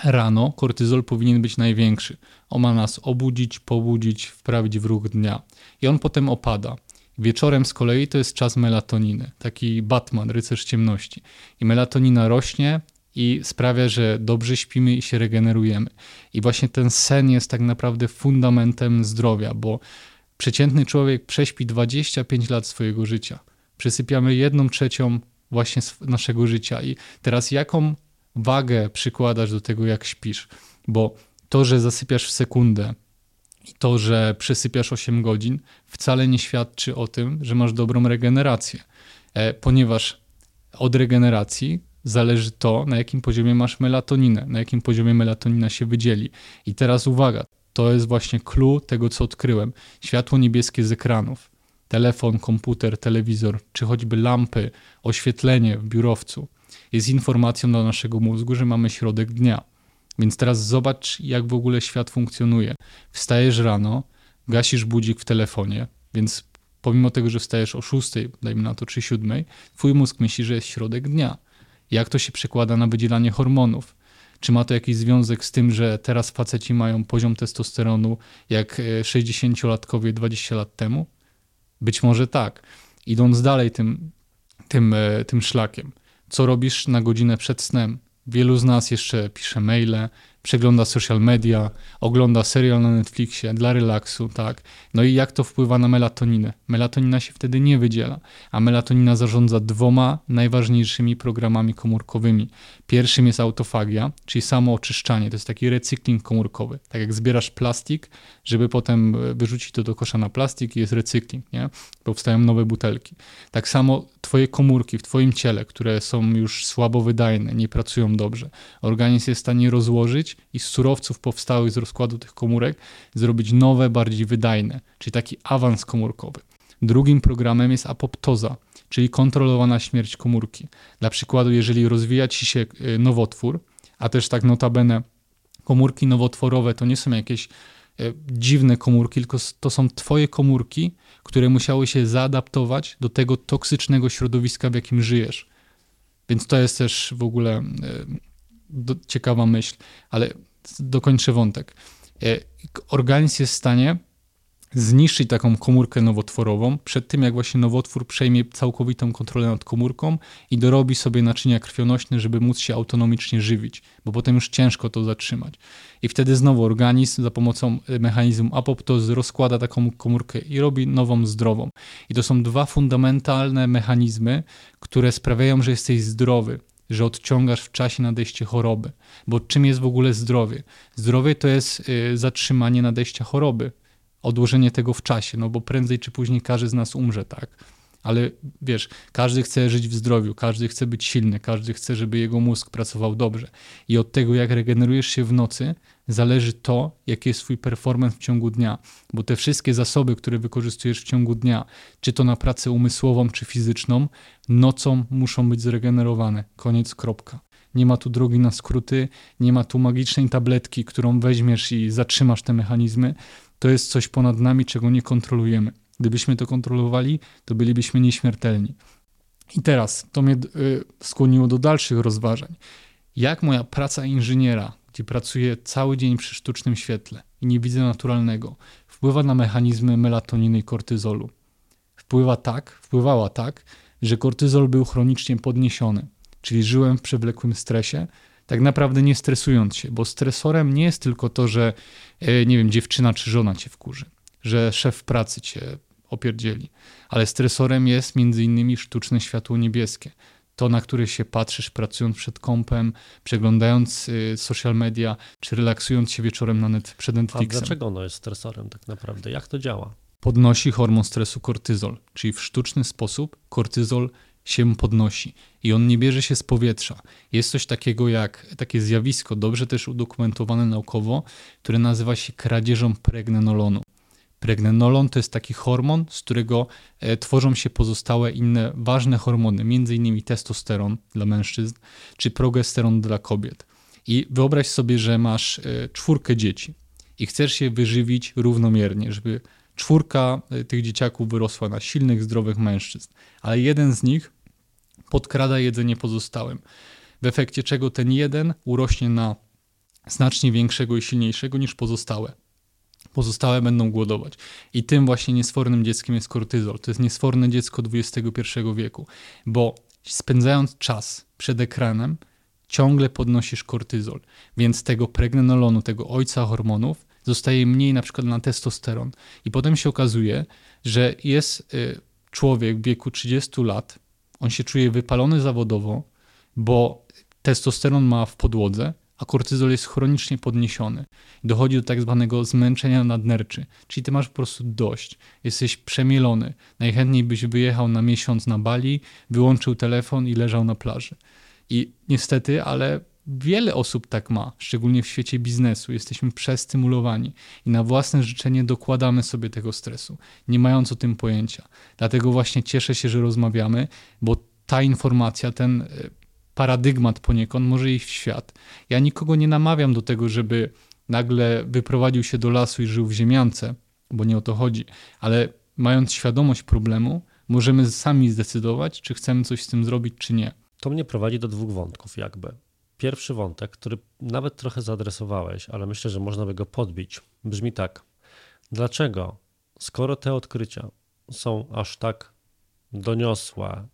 rano kortyzol powinien być największy. On ma nas obudzić, pobudzić, wprawić w ruch dnia. I on potem opada. Wieczorem z kolei to jest czas melatoniny, taki Batman, rycerz ciemności. I melatonina rośnie i sprawia, że dobrze śpimy i się regenerujemy. I właśnie ten sen jest tak naprawdę fundamentem zdrowia, bo przeciętny człowiek prześpi 25 lat swojego życia przesypiamy jedną trzecią właśnie naszego życia. I teraz jaką wagę przykładasz do tego, jak śpisz? Bo to, że zasypiasz w sekundę to, że przesypiasz 8 godzin, wcale nie świadczy o tym, że masz dobrą regenerację, e, ponieważ od regeneracji zależy to, na jakim poziomie masz melatoninę, na jakim poziomie melatonina się wydzieli. I teraz uwaga, to jest właśnie clue tego, co odkryłem. Światło niebieskie z ekranów telefon, komputer, telewizor, czy choćby lampy, oświetlenie w biurowcu jest informacją dla naszego mózgu, że mamy środek dnia. Więc teraz zobacz, jak w ogóle świat funkcjonuje. Wstajesz rano, gasisz budzik w telefonie, więc pomimo tego, że wstajesz o 6, dajmy na to, czy 7, twój mózg myśli, że jest środek dnia. Jak to się przekłada na wydzielanie hormonów? Czy ma to jakiś związek z tym, że teraz faceci mają poziom testosteronu jak 60-latkowie 20 lat temu? Być może tak. Idąc dalej tym, tym, e, tym szlakiem, co robisz na godzinę przed snem? Wielu z nas jeszcze pisze maile, przegląda social media, ogląda serial na Netflixie dla relaksu, tak. No i jak to wpływa na melatoninę? Melatonina się wtedy nie wydziela, a melatonina zarządza dwoma najważniejszymi programami komórkowymi. Pierwszym jest autofagia, czyli samo oczyszczanie, to jest taki recykling komórkowy. Tak jak zbierasz plastik, żeby potem wyrzucić to do kosza na plastik i jest recykling, nie? Powstają nowe butelki. Tak samo twoje komórki w twoim ciele, które są już słabo wydajne, nie pracują dobrze. Organizm jest w stanie rozłożyć i z surowców powstałych z rozkładu tych komórek zrobić nowe, bardziej wydajne, czyli taki awans komórkowy. Drugim programem jest apoptoza, czyli kontrolowana śmierć komórki. Dla przykładu, jeżeli rozwija ci się y, nowotwór, a też tak notabene komórki nowotworowe to nie są jakieś y, dziwne komórki, tylko to są twoje komórki, które musiały się zaadaptować do tego toksycznego środowiska, w jakim żyjesz. Więc to jest też w ogóle y, do, ciekawa myśl, ale dokończę wątek. E, organizm jest w stanie zniszczyć taką komórkę nowotworową przed tym, jak właśnie nowotwór przejmie całkowitą kontrolę nad komórką i dorobi sobie naczynia krwionośne, żeby móc się autonomicznie żywić, bo potem już ciężko to zatrzymać. I wtedy znowu organizm za pomocą e, mechanizmu apoptozy rozkłada taką komórkę i robi nową zdrową. I to są dwa fundamentalne mechanizmy, które sprawiają, że jesteś zdrowy że odciągasz w czasie nadejście choroby. Bo czym jest w ogóle zdrowie? Zdrowie to jest y, zatrzymanie nadejścia choroby odłożenie tego w czasie, no bo prędzej czy później każdy z nas umrze, tak? Ale wiesz, każdy chce żyć w zdrowiu, każdy chce być silny, każdy chce, żeby jego mózg pracował dobrze. I od tego, jak regenerujesz się w nocy, zależy to, jaki jest Twój performance w ciągu dnia. Bo te wszystkie zasoby, które wykorzystujesz w ciągu dnia, czy to na pracę umysłową, czy fizyczną, nocą muszą być zregenerowane. Koniec, kropka. Nie ma tu drogi na skróty, nie ma tu magicznej tabletki, którą weźmiesz i zatrzymasz te mechanizmy to jest coś ponad nami, czego nie kontrolujemy. Gdybyśmy to kontrolowali, to bylibyśmy nieśmiertelni. I teraz to mnie y, skłoniło do dalszych rozważań. Jak moja praca inżyniera, gdzie pracuję cały dzień przy sztucznym świetle i nie widzę naturalnego, wpływa na mechanizmy melatoniny i kortyzolu? Wpływa tak, wpływała tak, że kortyzol był chronicznie podniesiony, czyli żyłem w przewlekłym stresie, tak naprawdę nie stresując się, bo stresorem nie jest tylko to, że e, nie wiem, dziewczyna czy żona cię wkurzy, że szef pracy cię opierdzieli, ale stresorem jest między innymi sztuczne światło niebieskie. To, na które się patrzysz pracując przed kompem, przeglądając y, social media, czy relaksując się wieczorem na net, przed Netflixem. A dlaczego ono jest stresorem tak naprawdę? Jak to działa? Podnosi hormon stresu kortyzol, czyli w sztuczny sposób kortyzol się podnosi i on nie bierze się z powietrza. Jest coś takiego jak takie zjawisko, dobrze też udokumentowane naukowo, które nazywa się kradzieżą pregnenolonu. Pregnenolon to jest taki hormon, z którego e, tworzą się pozostałe inne ważne hormony, m.in. testosteron dla mężczyzn czy progesteron dla kobiet. I wyobraź sobie, że masz e, czwórkę dzieci i chcesz się wyżywić równomiernie, żeby czwórka e, tych dzieciaków wyrosła na silnych, zdrowych mężczyzn, ale jeden z nich podkrada jedzenie pozostałym. W efekcie czego ten jeden urośnie na znacznie większego i silniejszego niż pozostałe. Pozostałe będą głodować. I tym właśnie niesfornym dzieckiem jest kortyzol. To jest niesforne dziecko XXI wieku, bo spędzając czas przed ekranem, ciągle podnosisz kortyzol, więc tego pregnenolonu, tego ojca hormonów, zostaje mniej na przykład na testosteron. I potem się okazuje, że jest y, człowiek w wieku 30 lat, on się czuje wypalony zawodowo, bo testosteron ma w podłodze, a kortyzol jest chronicznie podniesiony. Dochodzi do tak zwanego zmęczenia nadnerczy, czyli ty masz po prostu dość, jesteś przemielony. Najchętniej byś wyjechał na miesiąc na Bali, wyłączył telefon i leżał na plaży. I niestety, ale wiele osób tak ma, szczególnie w świecie biznesu. Jesteśmy przestymulowani i na własne życzenie dokładamy sobie tego stresu, nie mając o tym pojęcia. Dlatego właśnie cieszę się, że rozmawiamy, bo ta informacja, ten e, paradygmat poniekąd może iść w świat. Ja nikogo nie namawiam do tego, żeby nagle wyprowadził się do lasu i żył w ziemiance, bo nie o to chodzi, ale mając świadomość problemu, możemy sami zdecydować, czy chcemy coś z tym zrobić, czy nie. To mnie prowadzi do dwóch wątków, jakby pierwszy wątek, który nawet trochę zaadresowałeś, ale myślę, że można by go podbić, brzmi tak. Dlaczego, skoro te odkrycia są aż tak doniosłe,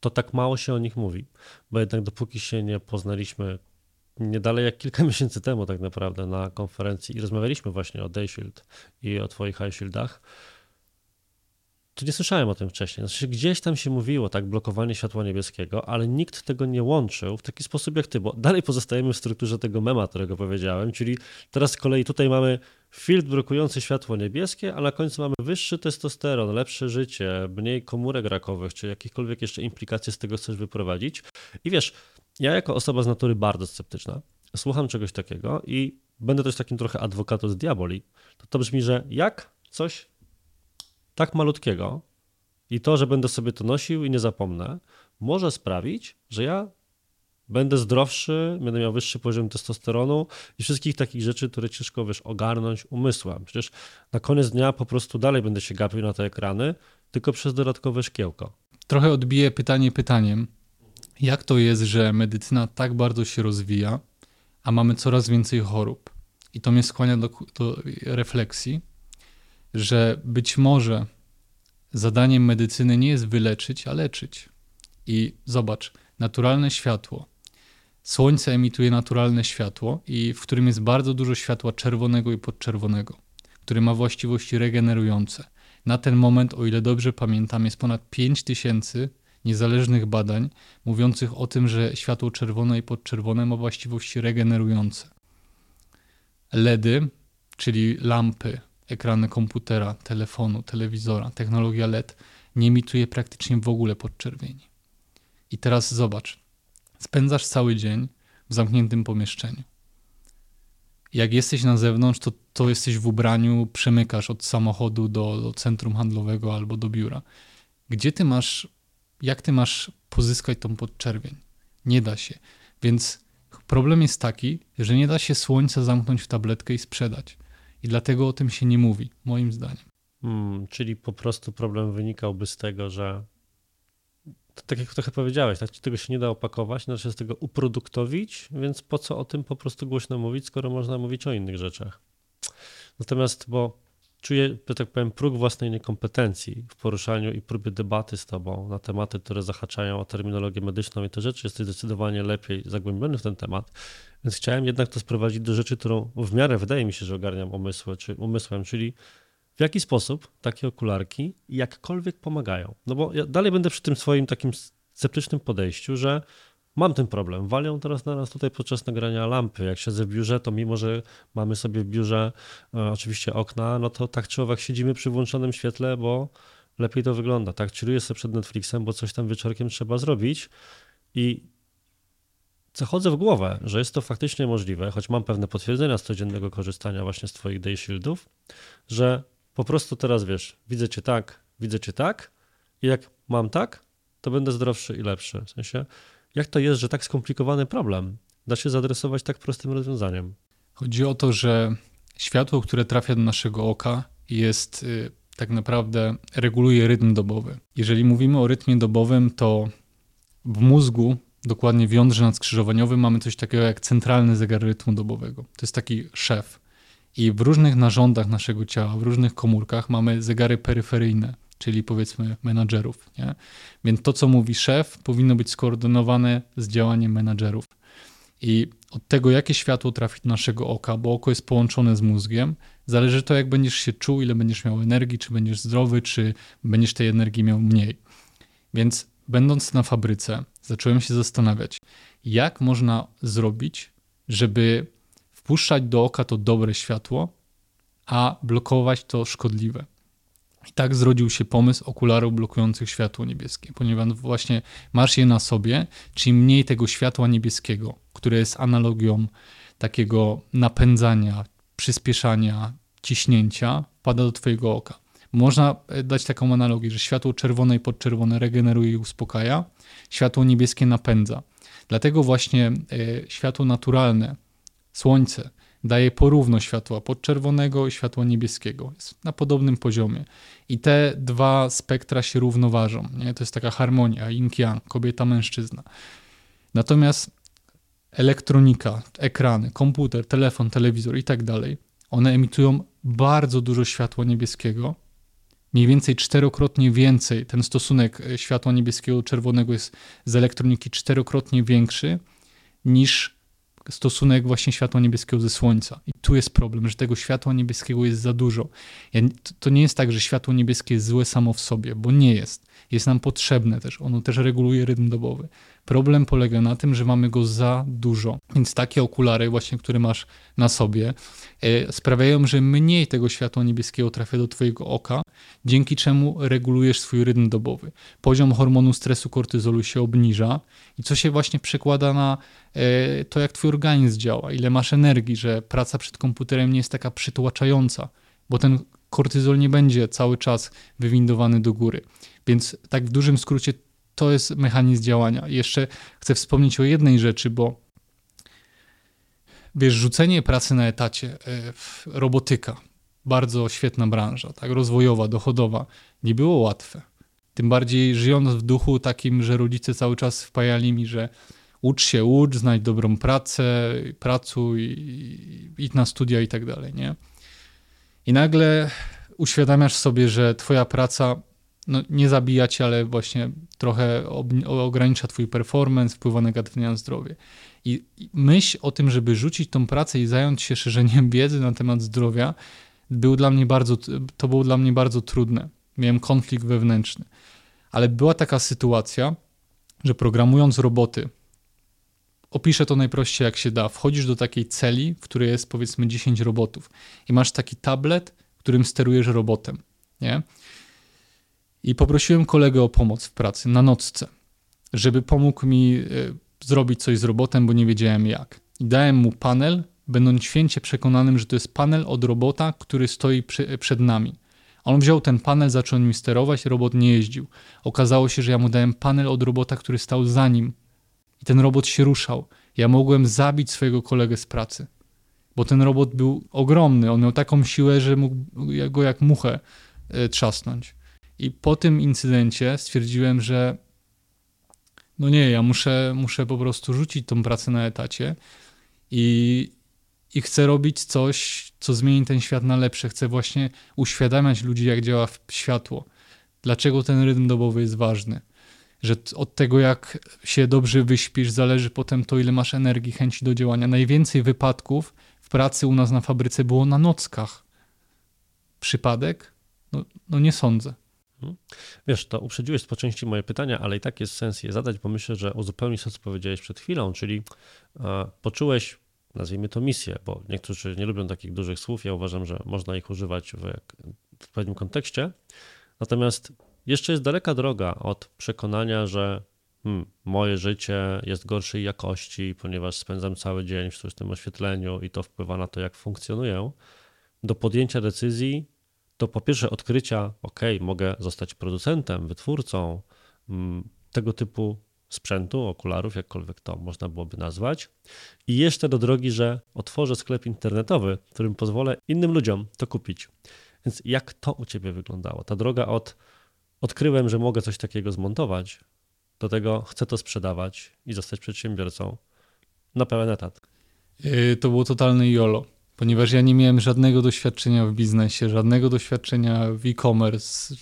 to tak mało się o nich mówi? Bo jednak dopóki się nie poznaliśmy nie dalej jak kilka miesięcy temu tak naprawdę na konferencji i rozmawialiśmy właśnie o Dayshield i o twoich Highshieldach, to nie słyszałem o tym wcześniej. Znaczy, gdzieś tam się mówiło, tak, blokowanie światła niebieskiego, ale nikt tego nie łączył w taki sposób jak ty, bo dalej pozostajemy w strukturze tego mema, którego powiedziałem, czyli teraz z kolei tutaj mamy filtr blokujący światło niebieskie, a na końcu mamy wyższy testosteron, lepsze życie, mniej komórek rakowych, czy jakiekolwiek jeszcze implikacje z tego chcesz wyprowadzić. I wiesz, ja jako osoba z natury bardzo sceptyczna, słucham czegoś takiego i będę też takim trochę adwokatem z diaboli, to to brzmi, że jak coś tak malutkiego i to, że będę sobie to nosił i nie zapomnę, może sprawić, że ja będę zdrowszy, będę miał wyższy poziom testosteronu i wszystkich takich rzeczy, które ciężko wiesz, ogarnąć umysłem. Przecież na koniec dnia po prostu dalej będę się gapił na te ekrany, tylko przez dodatkowe szkiełko. Trochę odbiję pytanie pytaniem. Jak to jest, że medycyna tak bardzo się rozwija, a mamy coraz więcej chorób? I to mnie skłania do, do refleksji, że być może zadaniem medycyny nie jest wyleczyć, a leczyć. I zobacz, naturalne światło. Słońce emituje naturalne światło, i w którym jest bardzo dużo światła czerwonego i podczerwonego, który ma właściwości regenerujące. Na ten moment, o ile dobrze pamiętam, jest ponad 5000 niezależnych badań mówiących o tym, że światło czerwone i podczerwone ma właściwości regenerujące. LEDy, czyli lampy, ekrany komputera, telefonu, telewizora, technologia LED nie emituje praktycznie w ogóle podczerwieni. I teraz zobacz, spędzasz cały dzień w zamkniętym pomieszczeniu. Jak jesteś na zewnątrz, to, to jesteś w ubraniu, przemykasz od samochodu do, do centrum handlowego albo do biura. Gdzie ty masz, jak ty masz pozyskać tą podczerwień? Nie da się. Więc problem jest taki, że nie da się słońca zamknąć w tabletkę i sprzedać. I dlatego o tym się nie mówi, moim zdaniem. Hmm, czyli po prostu problem wynikałby z tego, że to tak jak trochę powiedziałeś, tak, tego się nie da opakować, znaczy z tego uproduktowić, więc po co o tym po prostu głośno mówić, skoro można mówić o innych rzeczach. Natomiast, bo czuję, że tak powiem, próg własnej niekompetencji w poruszaniu i próbie debaty z tobą na tematy, które zahaczają o terminologię medyczną i te rzeczy. Jesteś zdecydowanie lepiej zagłębiony w ten temat, więc chciałem jednak to sprowadzić do rzeczy, którą w miarę wydaje mi się, że ogarniam umysły, czy umysłem, czyli w jaki sposób takie okularki jakkolwiek pomagają. No bo ja dalej będę przy tym swoim takim sceptycznym podejściu, że mam ten problem. Walią teraz na nas tutaj podczas nagrania lampy. Jak siedzę w biurze, to mimo, że mamy sobie w biurze e, oczywiście okna, no to tak czy owak siedzimy przy włączonym świetle, bo lepiej to wygląda. Tak, chilluję sobie przed Netflixem, bo coś tam wieczorkiem trzeba zrobić i zachodzę w głowę, że jest to faktycznie możliwe, choć mam pewne potwierdzenia z codziennego korzystania właśnie z Twoich day shieldów, że po prostu teraz wiesz, widzę Cię tak, widzę Cię tak i jak mam tak, to będę zdrowszy i lepszy. W sensie jak to jest, że tak skomplikowany problem da się zadresować tak prostym rozwiązaniem? Chodzi o to, że światło, które trafia do naszego oka, jest y, tak naprawdę reguluje rytm dobowy. Jeżeli mówimy o rytmie dobowym, to w mózgu, dokładnie w jądrze nadskrzyżowaniowym, mamy coś takiego jak centralny zegar rytmu dobowego. To jest taki szef. I w różnych narządach naszego ciała, w różnych komórkach mamy zegary peryferyjne czyli powiedzmy menadżerów. Nie? Więc to, co mówi szef, powinno być skoordynowane z działaniem menadżerów. I od tego, jakie światło trafi do naszego oka, bo oko jest połączone z mózgiem, zależy to, jak będziesz się czuł, ile będziesz miał energii, czy będziesz zdrowy, czy będziesz tej energii miał mniej. Więc będąc na fabryce, zacząłem się zastanawiać, jak można zrobić, żeby wpuszczać do oka to dobre światło, a blokować to szkodliwe. I tak zrodził się pomysł okularów blokujących światło niebieskie, ponieważ właśnie masz je na sobie, czyli mniej tego światła niebieskiego, które jest analogią takiego napędzania, przyspieszania, ciśnięcia, pada do twojego oka. Można e, dać taką analogię, że światło czerwone i podczerwone regeneruje i uspokaja, światło niebieskie napędza. Dlatego właśnie e, światło naturalne, słońce, daje porówno światła podczerwonego i światła niebieskiego. Jest na podobnym poziomie. I te dwa spektra się równoważą. Nie? To jest taka harmonia, yin-yang, kobieta-mężczyzna. Natomiast elektronika, ekrany, komputer, telefon, telewizor i tak dalej, one emitują bardzo dużo światła niebieskiego. Mniej więcej czterokrotnie więcej, ten stosunek e, światła niebieskiego do czerwonego jest z elektroniki czterokrotnie większy niż stosunek właśnie światła niebieskiego ze słońca. I tu jest problem, że tego światła niebieskiego jest za dużo. To nie jest tak, że światło niebieskie jest złe samo w sobie, bo nie jest. Jest nam potrzebne też. Ono też reguluje rytm dobowy. Problem polega na tym, że mamy go za dużo. Więc takie okulary, właśnie, które masz na sobie, e, sprawiają, że mniej tego światła niebieskiego trafia do Twojego oka, dzięki czemu regulujesz swój rytm dobowy. Poziom hormonu stresu kortyzolu się obniża i co się właśnie przekłada na e, to, jak Twój organizm działa, ile masz energii, że praca przed komputerem nie jest taka przytłaczająca, bo ten kortyzol nie będzie cały czas wywindowany do góry. Więc tak w dużym skrócie to jest mechanizm działania. Jeszcze chcę wspomnieć o jednej rzeczy, bo wiesz, rzucenie pracy na etacie, e, robotyka, bardzo świetna branża, tak, rozwojowa, dochodowa, nie było łatwe. Tym bardziej żyjąc w duchu takim, że rodzice cały czas wpajali mi, że ucz się, ucz, znajdź dobrą pracę, pracuj, idź na studia i tak dalej, nie? I nagle uświadamiasz sobie, że twoja praca no, nie zabija cię, ale właśnie trochę ogranicza twój performance, wpływa negatywnie na zdrowie. I myśl o tym, żeby rzucić tą pracę i zająć się szerzeniem wiedzy na temat zdrowia, był dla mnie bardzo, to było dla mnie bardzo trudne. Miałem konflikt wewnętrzny. Ale była taka sytuacja, że programując roboty, opiszę to najprościej jak się da. Wchodzisz do takiej celi, w której jest powiedzmy 10 robotów i masz taki tablet, którym sterujesz robotem, nie? I poprosiłem kolegę o pomoc w pracy na nocce, żeby pomógł mi y, zrobić coś z robotem, bo nie wiedziałem jak. I dałem mu panel, będąc święcie przekonanym, że to jest panel od robota, który stoi przy, przed nami. On wziął ten panel, zaczął nim sterować, robot nie jeździł. Okazało się, że ja mu dałem panel od robota, który stał za nim. I ten robot się ruszał. Ja mogłem zabić swojego kolegę z pracy. Bo ten robot był ogromny. On miał taką siłę, że mógł go jak muchę e, trzasnąć. I po tym incydencie stwierdziłem, że no nie, ja muszę, muszę po prostu rzucić tą pracę na etacie i, i chcę robić coś, co zmieni ten świat na lepsze. Chcę właśnie uświadamiać ludzi, jak działa światło. Dlaczego ten rytm dobowy jest ważny. Że od tego, jak się dobrze wyśpisz, zależy potem to, ile masz energii, chęci do działania. Najwięcej wypadków w pracy u nas na fabryce było na nockach. Przypadek? No, no nie sądzę. Mhm. Wiesz, to uprzedziłeś po części moje pytania, ale i tak jest sens je zadać, bo myślę, że uzupełnisz to, co powiedziałeś przed chwilą, czyli e, poczułeś, nazwijmy to misję, bo niektórzy nie lubią takich dużych słów, ja uważam, że można ich używać w, pewnym kontekście, natomiast jeszcze jest daleka droga od przekonania, że hmm, moje życie jest gorszej jakości, ponieważ spędzam cały dzień w sztucznym oświetleniu i to wpływa na to, jak funkcjonuję, do podjęcia decyzji, to po pierwsze odkrycia, ok, mogę zostać producentem, wytwórcą mm, tego typu sprzętu, okularów, jakkolwiek to można byłoby nazwać. I jeszcze do drogi, że otworzę sklep internetowy, którym pozwolę innym ludziom to kupić. Więc jak to u ciebie wyglądało? Ta droga od odkryłem, że mogę coś takiego zmontować, do tego chcę to sprzedawać i zostać przedsiębiorcą na pełen etat. Yy, to było totalne YOLO ponieważ ja nie miałem żadnego doświadczenia w biznesie, żadnego doświadczenia w e-commerce.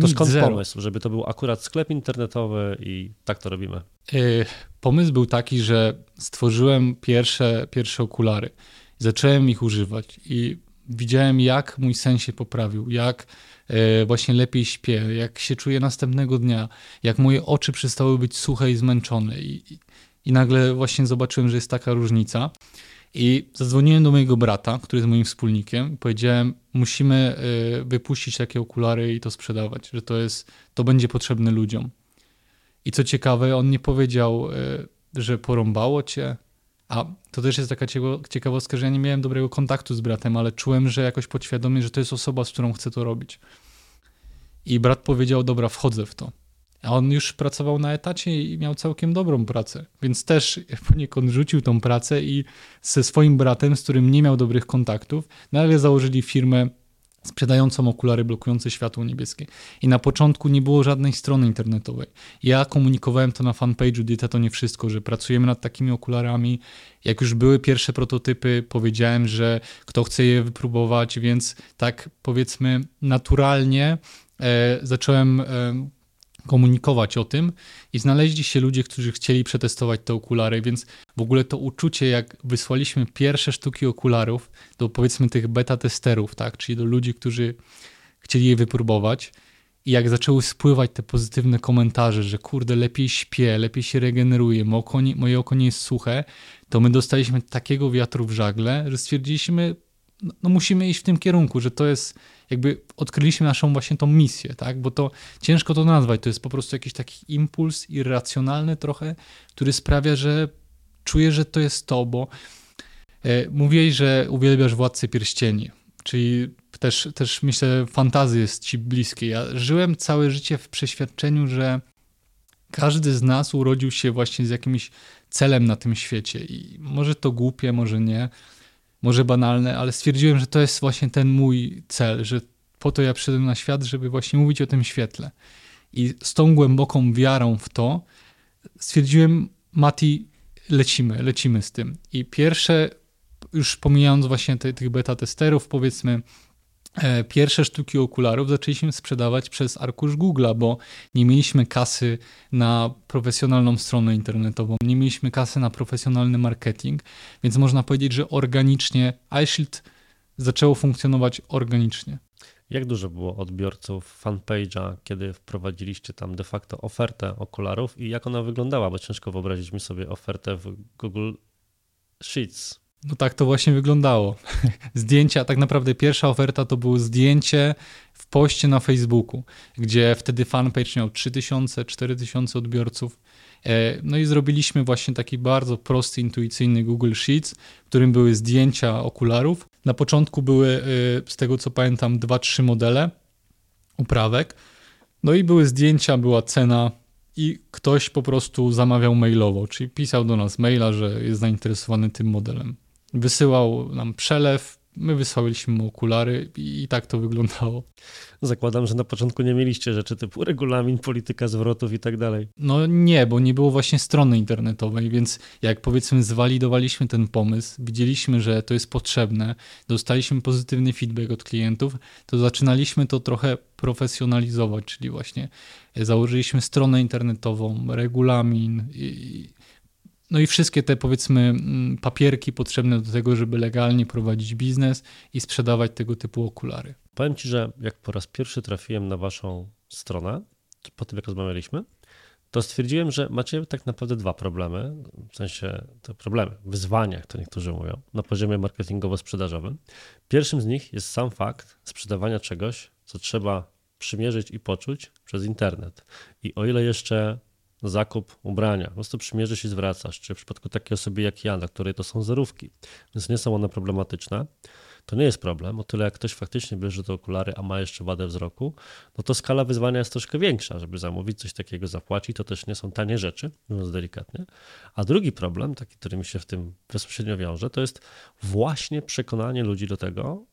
To skąd zero. pomysł, żeby to był akurat sklep internetowy i tak to robimy? Yy, pomysł był taki, że stworzyłem pierwsze, pierwsze okulary. Zacząłem ich używać i widziałem, jak mój sen się poprawił, jak yy, właśnie lepiej śpię, jak się czuję następnego dnia, jak moje oczy przestały być suche i zmęczone. I, i nagle właśnie zobaczyłem, że jest taka różnica. I zadzwoniłem do mojego brata, który jest moim wspólnikiem, i powiedziałem: Musimy y, wypuścić takie okulary i to sprzedawać, że to jest, to będzie potrzebne ludziom. I co ciekawe, on nie powiedział, y, że porąbało cię. A to też jest taka ciekawostka, że ja nie miałem dobrego kontaktu z bratem, ale czułem, że jakoś podświadomie, że to jest osoba, z którą chcę to robić. I brat powiedział: Dobra, wchodzę w to. A on już pracował na etacie i miał całkiem dobrą pracę, więc też poniekąd rzucił tą pracę i ze swoim bratem, z którym nie miał dobrych kontaktów, nagle założyli firmę sprzedającą okulary blokujące światło niebieskie. I na początku nie było żadnej strony internetowej. Ja komunikowałem to na fanpage'u Dieta to nie wszystko, że pracujemy nad takimi okularami. Jak już były pierwsze prototypy, powiedziałem, że kto chce je wypróbować, więc tak powiedzmy naturalnie e, zacząłem e, komunikować o tym i znaleźli się ludzie, którzy chcieli przetestować te okulary, więc w ogóle to uczucie, jak wysłaliśmy pierwsze sztuki okularów do powiedzmy tych beta testerów, tak, czyli do ludzi, którzy chcieli je wypróbować i jak zaczęły spływać te pozytywne komentarze, że kurde, lepiej śpię, lepiej się regeneruje, moje oko nie, moje oko nie jest suche, to my dostaliśmy takiego wiatru w żagle, że stwierdziliśmy, no, no musimy iść w tym kierunku, że to jest jakby odkryliśmy naszą właśnie tą misję, tak? Bo to ciężko to nazwać, to jest po prostu jakiś taki impuls irracjonalny trochę, który sprawia, że czuję, że to jest to, bo e, mówiłeś, że uwielbiasz Władcę Pierścieni, czyli też, też myślę fantazja jest ci bliskie. Ja żyłem całe życie w przeświadczeniu, że każdy z nas urodził się właśnie z jakimś celem na tym świecie i może to głupie, może nie, może banalne, ale stwierdziłem, że to jest właśnie ten mój cel, że po to ja przyszedłem na świat, żeby właśnie mówić o tym świetle. I z tą głęboką wiarą w to stwierdziłem, Mati, lecimy, lecimy z tym. I pierwsze, już pomijając właśnie te, tych beta testerów, powiedzmy, pierwsze sztuki okularów zaczęliśmy sprzedawać przez arkusz Google'a, bo nie mieliśmy kasy na profesjonalną stronę internetową, nie mieliśmy kasy na profesjonalny marketing, więc można powiedzieć, że organicznie iShield zaczęło funkcjonować organicznie. Jak dużo było odbiorców fanpage'a, kiedy wprowadziliście tam de facto ofertę okularów i jak ona wyglądała? Bo ciężko wyobrazić mi sobie ofertę w Google Sheets. No tak to właśnie wyglądało. Zdjęcia, tak naprawdę pierwsza oferta to było zdjęcie w poście na Facebooku, gdzie wtedy fanpage miał 3000, 4000 odbiorców. E, no i zrobiliśmy właśnie taki bardzo prosty, intuicyjny Google Sheets, w którym były zdjęcia okularów. Na początku były, e, z tego co pamiętam, dwa, trzy modele uprawek. No i były zdjęcia, była cena i ktoś po prostu zamawiał mailowo, czyli pisał do nas maila, że jest zainteresowany tym modelem. Wysyłał nam przelew, my wysłaliśmy mu okulary i tak to wyglądało. Zakładam, że na początku nie mieliście rzeczy typu regulamin, polityka zwrotów i tak dalej. No nie, bo nie było właśnie strony internetowej, więc jak powiedzmy zwalidowaliśmy ten pomysł, widzieliśmy, że to jest potrzebne, dostaliśmy pozytywny feedback od klientów, to zaczynaliśmy to trochę profesjonalizować, czyli właśnie założyliśmy stronę internetową, regulamin i, no i wszystkie te powiedzmy mm, papierki potrzebne do tego, żeby legalnie prowadzić biznes i sprzedawać tego typu okulary. Powiem Ci, że jak po raz pierwszy trafiłem na Waszą stronę, po tym jak rozmawialiśmy, to stwierdziłem, że macie tak naprawdę dwa problemy, w sensie te problemy, wyzwania, jak to niektórzy mówią, na poziomie marketingowo-sprzedażowym. Pierwszym z nich jest sam fakt sprzedawania czegoś, co trzeba przymierzyć i poczuć przez internet. I o ile jeszcze zakup ubrania. Po prostu przymierzysz i zwracasz. Czy w przypadku takiej osoby jak ja, dla której to są zerówki, więc nie są one problematyczne, to nie jest problem. O tyle jak ktoś faktycznie bierze te okulary, a ma jeszcze wadę wzroku, no to skala wyzwania jest troszkę większa. Żeby zamówić coś takiego, zapłacić, to też nie są tanie rzeczy, mówiąc delikatnie. A drugi problem, taki, który mi się w tym bezpośrednio wiąże, to jest właśnie przekonanie ludzi do tego,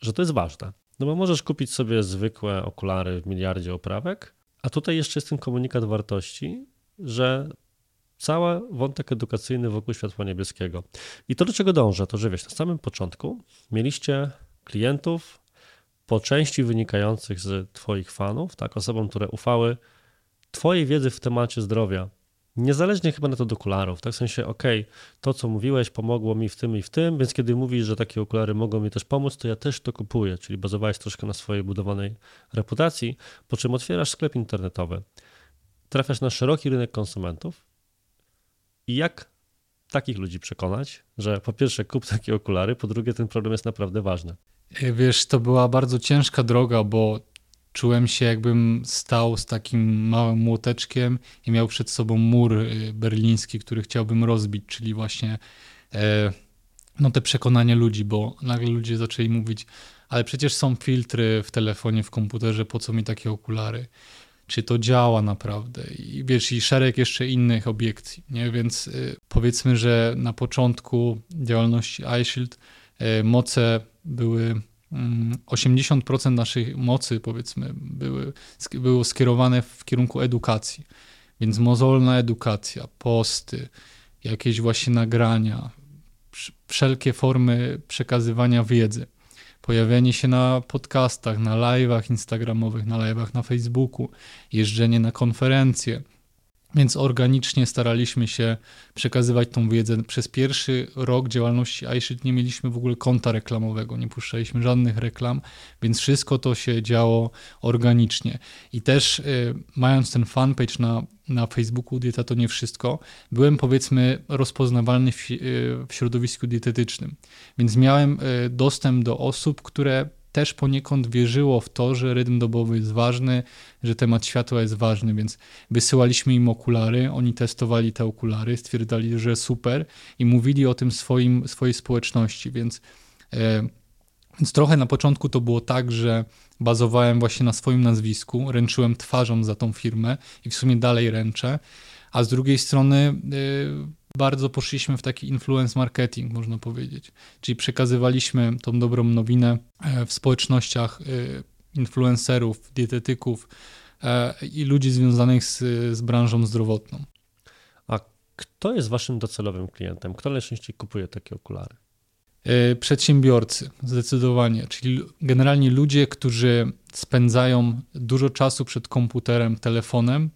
że to jest ważne. No bo możesz kupić sobie zwykłe okulary w miliardzie oprawek, a tutaj jeszcze jest ten komunikat wartości, że cały wątek edukacyjny wokół światła niebieskiego. I to, do czego dążę, to że wiesz, na samym początku mieliście klientów po części wynikających z Twoich fanów, tak, osobom, które ufały Twojej wiedzy w temacie zdrowia, Niezależnie chyba na to od okularów, tak w sensie, ok, to co mówiłeś pomogło mi w tym i w tym, więc kiedy mówisz, że takie okulary mogą mi też pomóc, to ja też to kupuję, czyli bazowałeś troszkę na swojej budowanej reputacji, po czym otwierasz sklep internetowy, trafiasz na szeroki rynek konsumentów i jak takich ludzi przekonać, że po pierwsze kup takie okulary, po drugie ten problem jest naprawdę ważny. Wiesz, to była bardzo ciężka droga, bo czułem się jakbym stał z takim małym młoteczkiem i miał przed sobą mur y, berliński, który chciałbym rozbić, czyli właśnie e, no te przekonanie ludzi, bo nagle ludzie zaczęli mówić, ale przecież są filtry w telefonie, w komputerze, po co mi takie okulary? Czy to działa naprawdę? I wiesz, i szereg jeszcze innych obiekcji, nie? Więc y, powiedzmy, że na początku działalności iShield y, moce były 80% naszej mocy, powiedzmy, były, było skierowane w kierunku edukacji. Więc mozolna edukacja, posty, jakieś właśnie nagrania, wszelkie formy przekazywania wiedzy. Pojawianie się na podcastach, na live'ach instagramowych, na live'ach na Facebooku, jeżdżenie na konferencje, więc organicznie staraliśmy się przekazywać tą wiedzę. Przez pierwszy rok działalności iShield nie mieliśmy w ogóle konta reklamowego, nie puszczaliśmy żadnych reklam, więc wszystko to się działo organicznie. I też y, mając ten fanpage na, na Facebooku Dieta to nie wszystko, byłem powiedzmy rozpoznawalny w, y, w środowisku dietetycznym. Więc miałem y, dostęp do osób, które też poniekąd wierzyło w to, że rytm dobowy jest ważny, że temat światła jest ważny, więc wysyłaliśmy im okulary, oni testowali te okulary, stwierdzali, że super i mówili o tym swoim, swojej społeczności, więc, e, więc trochę na początku to było tak, że bazowałem właśnie na swoim nazwisku, ręczyłem twarzą za tą firmę i w sumie dalej ręczę, a z drugiej strony e, bardzo poszliśmy w taki influence marketing, można powiedzieć. Czyli przekazywaliśmy tą dobrą nowinę e, w społecznościach e, influencerów, dietetyków e, i ludzi związanych z, z branżą zdrowotną. A kto jest waszym docelowym klientem? Kto najczęściej kupuje takie okulary? E, przedsiębiorcy, zdecydowanie, czyli generalnie ludzie, którzy spędzają dużo czasu przed komputerem, telefonem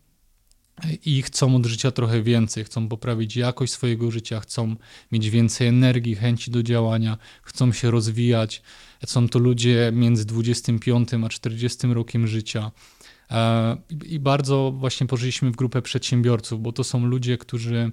i chcą od życia trochę więcej, chcą poprawić jakość swojego życia, chcą mieć więcej energii, chęci do działania, chcą się rozwijać. Są to ludzie między 25 a 40 rokiem życia. E, I bardzo właśnie pożyliśmy w grupę przedsiębiorców, bo to są ludzie, którzy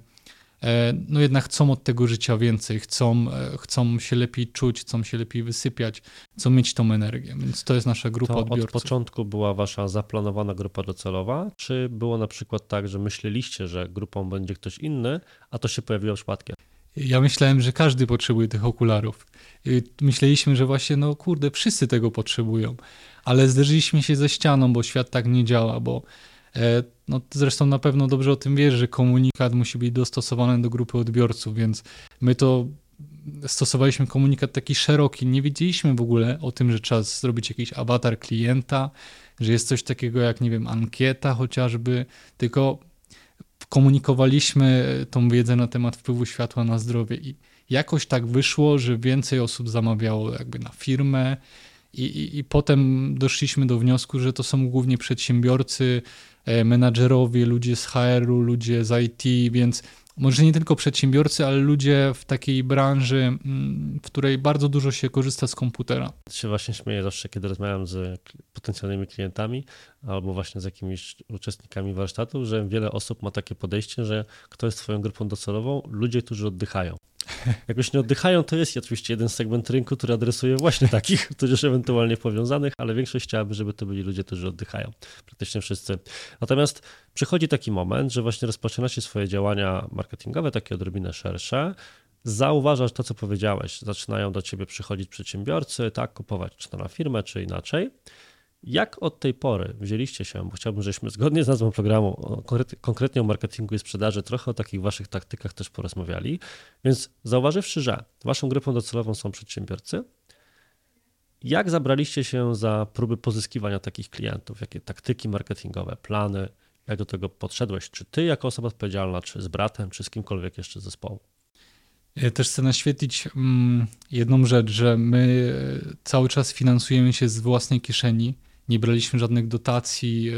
no jednak chcą od tego życia więcej, chcą, e, chcą się lepiej czuć, chcą się lepiej wysypiać, chcą mieć tą energię, więc to jest nasza grupa to odbiorców. od początku była wasza zaplanowana grupa docelowa, czy było na przykład tak, że myśleliście, że grupą będzie ktoś inny, a to się pojawiło przypadkiem? Ja myślałem, że każdy potrzebuje tych okularów. Myśleliśmy, że właśnie, no kurde, wszyscy tego potrzebują, ale zderzyliśmy się ze ścianą, bo świat tak nie działa, bo E, no, zresztą na pewno dobrze o tym wiesz, że komunikat musi być dostosowany do grupy odbiorców, więc my to stosowaliśmy komunikat taki szeroki. Nie wiedzieliśmy w ogóle o tym, że trzeba zrobić jakiś awatar klienta, że jest coś takiego jak, nie wiem, ankieta chociażby, tylko komunikowaliśmy tą wiedzę na temat wpływu światła na zdrowie i jakoś tak wyszło, że więcej osób zamawiało jakby na firmę i, i, i potem doszliśmy do wniosku, że to są głównie przedsiębiorcy, E, menadżerowie, ludzie z HR-u, ludzie z IT, więc może nie tylko przedsiębiorcy, ale ludzie w takiej branży, mm, w której bardzo dużo się korzysta z komputera. Ja się właśnie śmieję zawsze, kiedy rozmawiam z potencjalnymi klientami albo właśnie z jakimiś uczestnikami warsztatu, że wiele osób ma takie podejście, że kto jest twoją grupą docelową? Ludzie, którzy oddychają. Jakoś nie oddychają, to jest oczywiście jeden segment rynku, który adresuje właśnie takich, którzy ewentualnie powiązanych, ale większość chciałaby, żeby to byli ludzie, którzy oddychają. Praktycznie wszyscy. Natomiast przychodzi taki moment, że właśnie rozpoczynacie swoje działania marketingowe, takie odrobinę szersze, zauważasz to, co powiedziałeś. Zaczynają do ciebie przychodzić przedsiębiorcy, tak, kupować czy to na firmę, czy inaczej. Jak od tej pory wzięliście się, bo chciałbym, żebyśmy zgodnie z nazwą programu konkretnie o marketingu i sprzedaży, trochę o takich waszych taktykach też porozmawiali. Więc zauważywszy, że waszą grupą docelową są przedsiębiorcy, jak zabraliście się za próby pozyskiwania takich klientów? Jakie taktyki marketingowe, plany? Jak do tego podszedłeś? Czy ty jako osoba odpowiedzialna, czy z bratem, czy z kimkolwiek jeszcze z zespołu? Też chcę naświetlić mm, jedną rzecz, że my cały czas finansujemy się z własnej kieszeni nie braliśmy żadnych dotacji,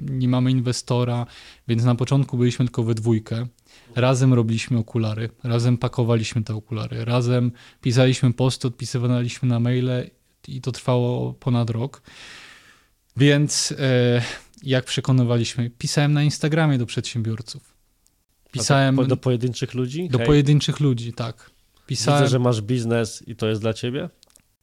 nie mamy inwestora, więc na początku byliśmy tylko we dwójkę. Razem robiliśmy okulary, razem pakowaliśmy te okulary, razem pisaliśmy posty, odpisywaliśmy na maile i to trwało ponad rok. Więc e, jak przekonywaliśmy? Pisałem na Instagramie do przedsiębiorców. Pisałem do pojedynczych ludzi? Do Hej. pojedynczych ludzi, tak. Pisałem, Widzę, że masz biznes i to jest dla ciebie?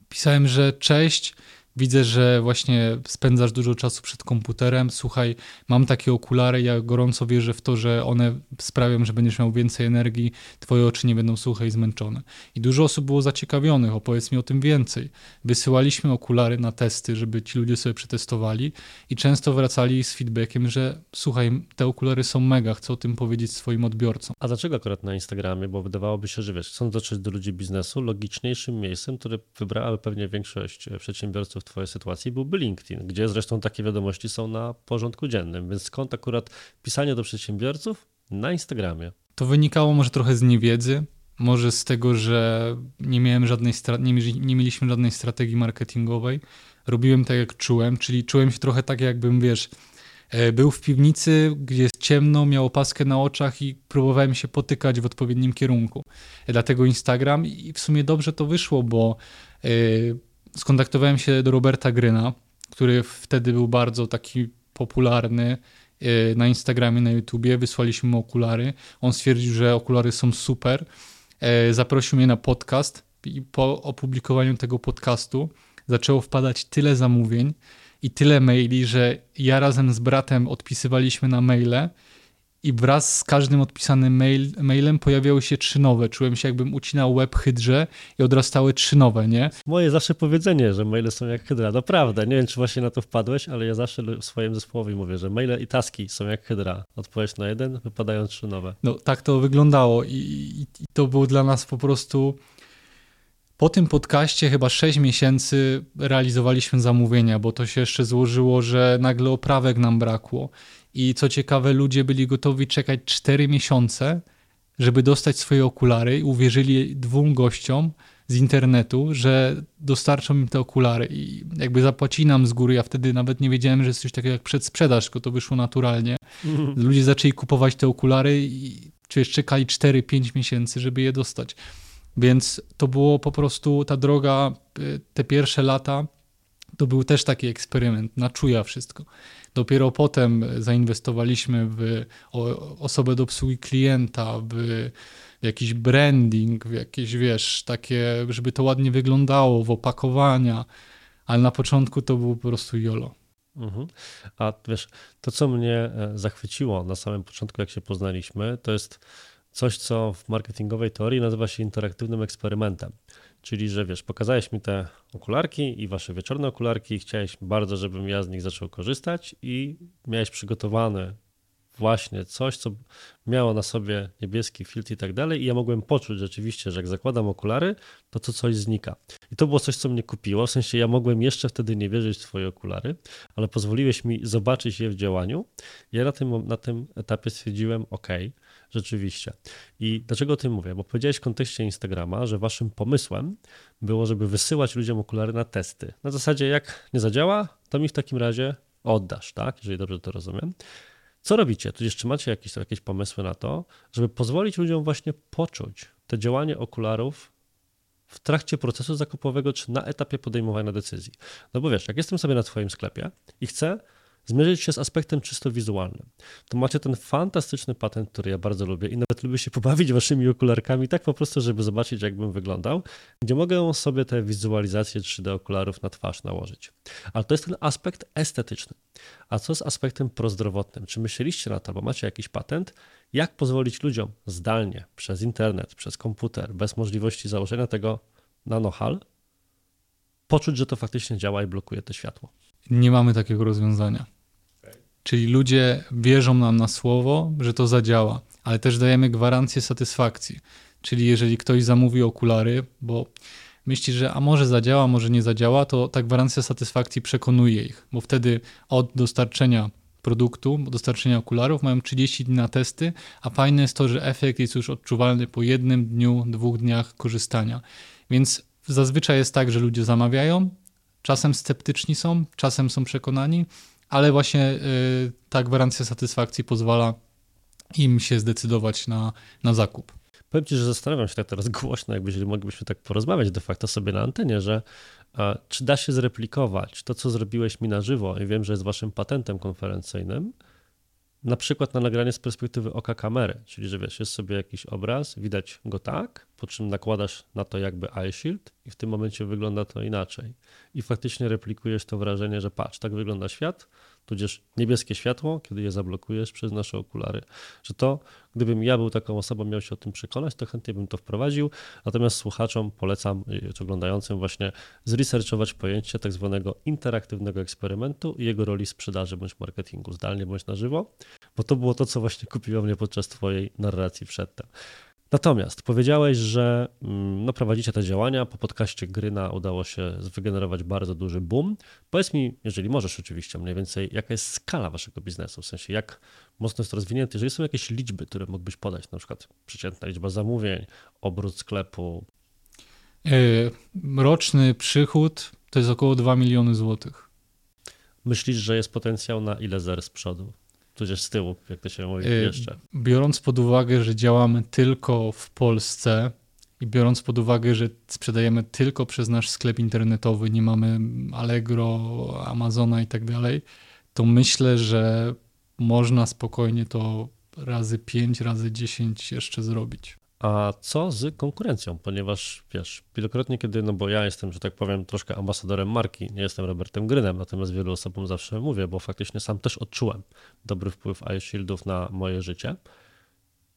Pisałem, że cześć, Widzę, że właśnie spędzasz dużo czasu przed komputerem. Słuchaj, mam takie okulary, ja gorąco wierzę w to, że one sprawią, że będziesz miał więcej energii, twoje oczy nie będą suche i zmęczone. I dużo osób było zaciekawionych, opowiedz mi o tym więcej. Wysyłaliśmy okulary na testy, żeby ci ludzie sobie przetestowali i często wracali z feedbackiem, że słuchaj, te okulary są mega, chcę o tym powiedzieć swoim odbiorcom. A dlaczego akurat na Instagramie? Bo wydawałoby się, że wiesz, chcąc dotrzeć do ludzi biznesu, logiczniejszym miejscem, które wybrałaby pewnie większość przedsiębiorców Twojej sytuacji byłby LinkedIn, gdzie zresztą takie wiadomości są na porządku dziennym. Więc skąd akurat pisanie do przedsiębiorców? Na Instagramie. To wynikało może trochę z niewiedzy, może z tego, że nie miałem żadnej nie, nie mieliśmy żadnej strategii marketingowej. Robiłem tak, jak czułem, czyli czułem się trochę tak, jakbym, wiesz, e, był w piwnicy, gdzie jest ciemno, miał opaskę na oczach i próbowałem się potykać w odpowiednim kierunku. Dlatego Instagram i w sumie dobrze to wyszło, bo e, skontaktowałem się do Roberta Gryna, który wtedy był bardzo taki popularny e, na Instagramie, na YouTubie. Wysłaliśmy mu okulary. On stwierdził, że okulary są super. E, zaprosił mnie na podcast i po opublikowaniu tego podcastu zaczęło wpadać tyle zamówień i tyle maili, że ja razem z bratem odpisywaliśmy na maile i wraz z każdym odpisanym mail, mailem pojawiały się trzy nowe. Czułem się jakbym ucinał łeb hydrze i odrastały trzy nowe, nie? Moje zawsze powiedzenie, że maile są jak hydra. Naprawdę, nie wiem czy właśnie na to wpadłeś, ale ja zawsze swoim zespołowi mówię, że maile i taski są jak hydra. Odpowiedź na jeden, wypadają trzy nowe. No tak to wyglądało i, i, i to było dla nas po prostu... Po tym podcaście chyba 6 miesięcy realizowaliśmy zamówienia, bo to się jeszcze złożyło, że nagle oprawek nam brakło i co ciekawe, ludzie byli gotowi czekać 4 miesiące, żeby dostać swoje okulary. Uwierzyli dwóm gościom, z internetu, że dostarczą mi te okulary i jakby zapłacili nam z góry. Ja wtedy nawet nie wiedziałem, że jest coś takiego jak przedsprzedaż, tylko to wyszło naturalnie. Mhm. Ludzie zaczęli kupować te okulary i czy czekali 4-5 miesięcy, żeby je dostać. Więc to było po prostu ta droga, y, te pierwsze lata, to był też taki eksperyment, na czuja wszystko. Dopiero potem zainwestowaliśmy w osobę do obsługi klienta, w jakiś branding, w jakieś, wiesz, takie, żeby to ładnie wyglądało, w opakowania, ale na początku to było po prostu jolo. Mhm. A wiesz, to co mnie e, zachwyciło na samym początku, jak się poznaliśmy, to jest coś, co w marketingowej teorii nazywa się interaktywnym eksperymentem. Czyli, że wiesz, pokazałeś mi te okularki i wasze wieczorne okularki, chciałeś bardzo, żebym ja z nich zaczął korzystać, i miałeś przygotowane właśnie coś, co miało na sobie niebieski filtr i tak dalej, i ja mogłem poczuć rzeczywiście, że jak zakładam okulary, to to coś znika. I to było coś, co mnie kupiło, w sensie ja mogłem jeszcze wtedy nie wierzyć w twoje okulary, ale pozwoliłeś mi zobaczyć je w działaniu. Ja na tym, na tym etapie stwierdziłem, ok, rzeczywiście. I dlaczego o tym mówię? Bo powiedziałeś w kontekście Instagrama, że waszym pomysłem było, żeby wysyłać ludziom okulary na testy. Na zasadzie, jak nie zadziała, to mi w takim razie oddasz, tak? Jeżeli dobrze to rozumiem. Co robicie? Tu jeszcze macie jakieś, jakieś pomysły na to, żeby pozwolić ludziom właśnie poczuć te działanie okularów w trakcie procesu zakupowego czy na etapie podejmowania decyzji. No bo wiesz, jak jestem sobie na Twoim sklepie i chcę zmierzyć się z aspektem czysto wizualnym. To macie ten fantastyczny patent, który ja bardzo lubię i nawet lubię się pobawić waszymi okularkami, tak po prostu, żeby zobaczyć, jakbym wyglądał, gdzie mogę sobie te wizualizacje 3D okularów na twarz nałożyć. Ale to jest ten aspekt estetyczny. A co z aspektem prozdrowotnym? Czy myśleliście na to, albo macie jakiś patent, jak pozwolić ludziom zdalnie, przez internet, przez komputer, bez możliwości założenia tego nanohal, poczuć, że to faktycznie działa i blokuje to światło? Nie mamy takiego rozwiązania. Czyli ludzie wierzą nam na słowo, że to zadziała, ale też dajemy gwarancję satysfakcji. Czyli jeżeli ktoś zamówi okulary, bo myśli, że a może zadziała, może nie zadziała, to ta gwarancja satysfakcji przekonuje ich, bo wtedy od dostarczenia produktu, dostarczenia okularów mają 30 dni na testy, a fajne jest to, że efekt jest już odczuwalny po jednym dniu, dwóch dniach korzystania. Więc zazwyczaj jest tak, że ludzie zamawiają, czasem sceptyczni są, czasem są przekonani, ale właśnie y, ta gwarancja satysfakcji pozwala im się zdecydować na, na zakup. Powiem Ci, że zastanawiam się tak teraz głośno, jakby jeżeli moglibyśmy tak porozmawiać de facto sobie na antenie, że a, czy da się zreplikować to, co zrobiłeś mi na żywo i wiem, że jest waszym patentem konferencyjnym, na przykład na nagranie z perspektywy oka kamery, czyli że wiesz, jest sobie jakiś obraz, widać go tak, po czym nakładasz na to jakby eye shield i w tym momencie wygląda to inaczej. I faktycznie replikujesz to wrażenie, że patrz, tak wygląda świat, tudzież niebieskie światło, kiedy je zablokujesz przez nasze okulary. Że to, gdybym ja był taką osobą, miał się o tym przekonać, to chętnie bym to wprowadził. Natomiast słuchaczom polecam, y, czy oglądającym właśnie, zresearchować pojęcie tak zwanego interaktywnego eksperymentu i jego roli sprzedaży bądź marketingu, zdalnie bądź na żywo, bo to było to, co właśnie kupiło mnie podczas Twojej narracji przedtem. Natomiast powiedziałeś, że mm, no, prowadzicie te działania. Po podcaście Gryna udało się wygenerować bardzo duży boom. Powiedz mi, jeżeli możesz oczywiście, mniej więcej, jaka jest skala waszego biznesu? W sensie, jak mocno jest rozwinięty? Jeżeli są jakieś liczby, które mógłbyś podać, na przykład przeciętna liczba zamówień, obrót sklepu? E, roczny przychód to jest około 2 miliony złotych. Myślisz, że jest potencjał na ile zer z przodu? Tudzież z tyłu, jak to się mówi y, jeszcze. Biorąc pod uwagę, że działamy tylko w Polsce i biorąc pod uwagę, że sprzedajemy tylko przez nasz sklep internetowy, nie mamy Allegro, Amazona i tak dalej, to myślę, że można spokojnie to razy 5, razy 10 jeszcze zrobić. A co z konkurencją? Ponieważ wiesz, wielokrotnie, kiedy, no bo ja jestem, że tak powiem, troszkę ambasadorem marki, nie jestem Robertem Grynem, natomiast wielu osobom zawsze mówię, bo faktycznie sam też odczułem dobry wpływ iShieldów na moje życie,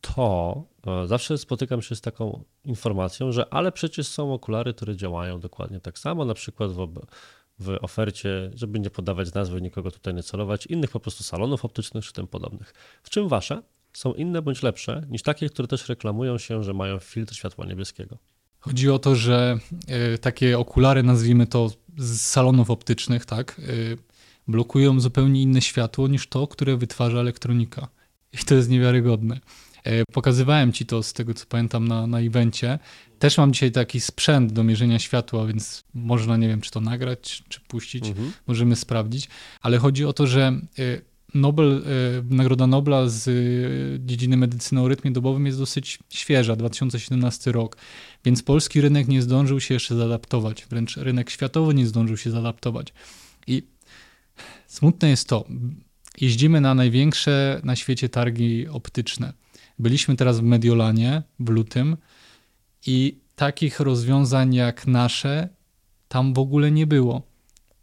to e, zawsze spotykam się z taką informacją, że ale przecież są okulary, które działają dokładnie tak samo, na przykład w, w ofercie, żeby nie podawać nazwy, nikogo tutaj nie celować, innych po prostu salonów optycznych czy tym podobnych. W czym wasze? Są inne bądź lepsze niż takie, które też reklamują się, że mają filtr światła niebieskiego. Chodzi o to, że y, takie okulary, nazwijmy to z salonów optycznych, tak, y, blokują zupełnie inne światło niż to, które wytwarza elektronika. I to jest niewiarygodne. E, pokazywałem ci to z tego, co pamiętam na, na evencie. Też mam dzisiaj taki sprzęt do mierzenia światła, więc można, nie wiem, czy to nagrać, czy puścić, mhm. możemy sprawdzić. Ale chodzi o to, że e, Nobel, Nagroda Nobla z dziedziny medycyny o rytmie dobowym jest dosyć świeża, 2017 rok, więc polski rynek nie zdążył się jeszcze zaadaptować, wręcz rynek światowy nie zdążył się zaadaptować. I smutne jest to, jeździmy na największe na świecie targi optyczne. Byliśmy teraz w Mediolanie w lutym i takich rozwiązań jak nasze tam w ogóle nie było.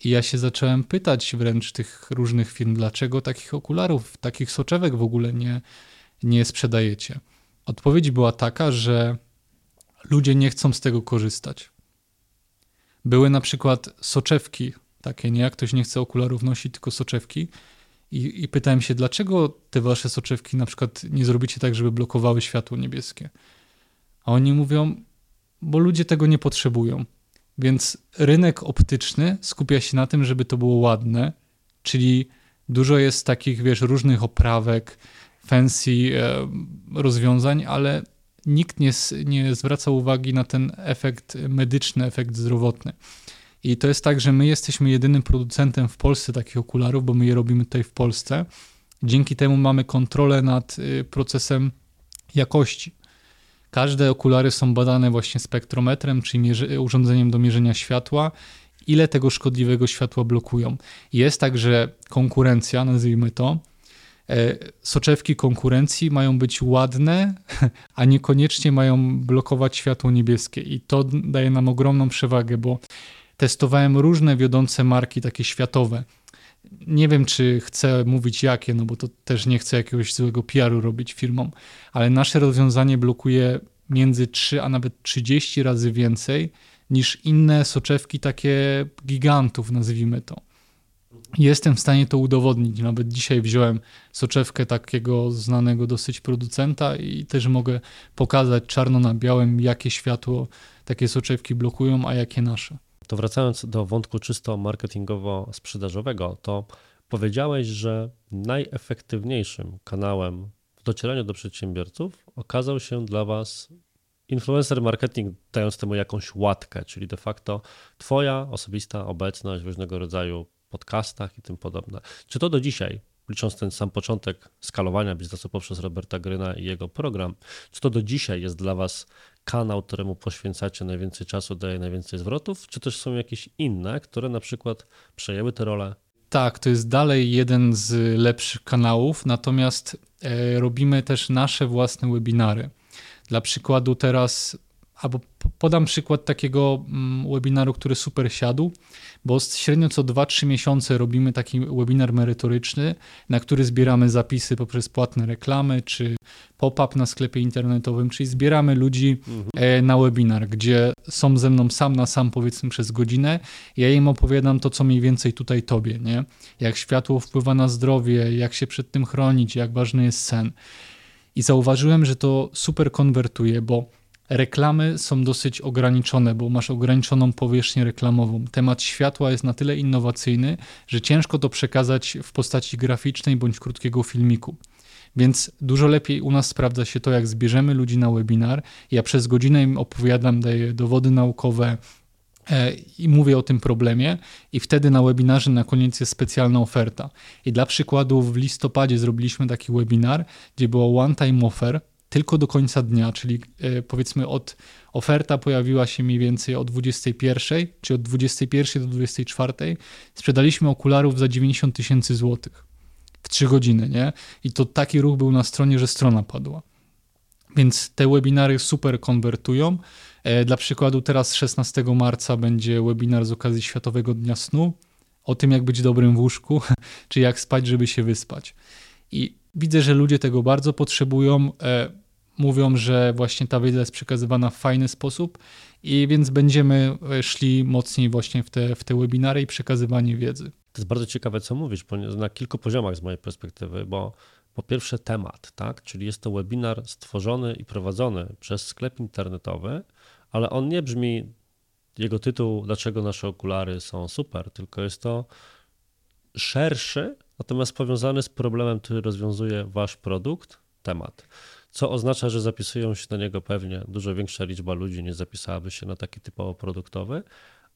I ja się zacząłem pytać wręcz tych różnych firm, dlaczego takich okularów, takich soczewek w ogóle nie, nie sprzedajecie. Odpowiedź była taka, że ludzie nie chcą z tego korzystać. Były na przykład soczewki takie, nie? Jak ktoś nie chce okularów nosić, tylko soczewki. I, I pytałem się, dlaczego te wasze soczewki na przykład nie zrobicie tak, żeby blokowały światło niebieskie? A oni mówią, bo ludzie tego nie potrzebują. Więc rynek optyczny skupia się na tym, żeby to było ładne, czyli dużo jest takich, wiesz, różnych oprawek, fancy e, rozwiązań, ale nikt nie, nie zwraca uwagi na ten efekt medyczny, efekt zdrowotny. I to jest tak, że my jesteśmy jedynym producentem w Polsce takich okularów, bo my je robimy tutaj w Polsce. Dzięki temu mamy kontrolę nad y, procesem jakości. Każde okulary są badane właśnie spektrometrem, czyli urządzeniem do mierzenia światła, ile tego szkodliwego światła blokują. Jest także konkurencja, nazwijmy to. E, soczewki konkurencji mają być ładne, a niekoniecznie mają blokować światło niebieskie. I to daje nam ogromną przewagę, bo testowałem różne wiodące marki, takie światowe. Nie wiem, czy chcę mówić jakie, no bo to też nie chcę jakiegoś złego PR-u robić firmom, ale nasze rozwiązanie blokuje między 3 a nawet 30 razy więcej niż inne soczewki takie gigantów, nazwijmy to. Jestem w stanie to udowodnić. Nawet dzisiaj wziąłem soczewkę takiego znanego dosyć producenta i też mogę pokazać czarno na białym, jakie światło takie soczewki blokują, a jakie nasze. To wracając do wątku czysto marketingowo-sprzedażowego, to powiedziałeś, że najefektywniejszym kanałem w docieraniu do przedsiębiorców okazał się dla Was influencer marketing, dając temu jakąś łatkę, czyli de facto Twoja osobista obecność w różnego rodzaju podcastach i tym podobne. Czy to do dzisiaj, licząc ten sam początek skalowania biznesu poprzez Roberta Gryna i jego program, czy to do dzisiaj jest dla Was kanał, któremu poświęcacie najwięcej czasu, daje najwięcej zwrotów, czy też są jakieś inne, które na przykład przejęły tę rolę? Tak, to jest dalej jeden z lepszych kanałów, natomiast e, robimy też nasze własne webinary. Dla przykładu teraz, albo podam przykład takiego mm, webinaru, który super siadł bo średnio co 2-3 miesiące robimy taki webinar merytoryczny, na który zbieramy zapisy poprzez płatne reklamy, czy pop-up na sklepie internetowym, czyli zbieramy ludzi mhm. E, na webinar, gdzie są ze mną sam na sam powiedzmy przez godzinę. Ja im opowiadam to, co mniej więcej tutaj tobie, nie? Jak światło wpływa na zdrowie, jak się przed tym chronić, jak ważny jest sen. I zauważyłem, że to super konwertuje, bo reklamy są dosyć ograniczone, bo masz ograniczoną powierzchnię reklamową. Temat światła jest na tyle innowacyjny, że ciężko to przekazać w postaci graficznej bądź krótkiego filmiku. Więc dużo lepiej u nas sprawdza się to, jak zbierzemy ludzi na webinar. Ja przez godzinę im opowiadam, daję dowody naukowe, e, i mówię o tym problemie, i wtedy na webinarze na koniec jest specjalna oferta. I dla przykładu w listopadzie zrobiliśmy taki webinar, gdzie było one-time offer tylko do końca dnia, czyli e, powiedzmy od oferta pojawiła się mniej więcej o 21, czy od 21 do 24. Sprzedaliśmy okularów za 90 tysięcy złotych w 3 godziny, nie? I to taki ruch był na stronie, że strona padła. Więc te webinary super konwertują. E, dla przykładu teraz 16 marca będzie webinar z okazji Światowego Dnia Snu o tym, jak być dobrym w łóżku, czy jak spać, żeby się wyspać. I widzę, że ludzie tego bardzo potrzebują. Mówią, że właśnie ta wiedza jest przekazywana w fajny sposób i więc będziemy e, szli mocniej właśnie w te, w te webinary i przekazywanie wiedzy. To jest bardzo ciekawe, co mówisz, na kilku poziomach z mojej perspektywy, bo po pierwsze temat, tak? czyli jest to webinar stworzony i prowadzony przez sklep internetowy, ale on nie brzmi, jego tytuł, dlaczego nasze okulary są super, tylko jest to szerszy, natomiast powiązany z problemem, który rozwiązuje wasz produkt, temat. Co oznacza, że zapisują się na niego pewnie dużo większa liczba ludzi niż zapisałaby się na taki typowo produktowy,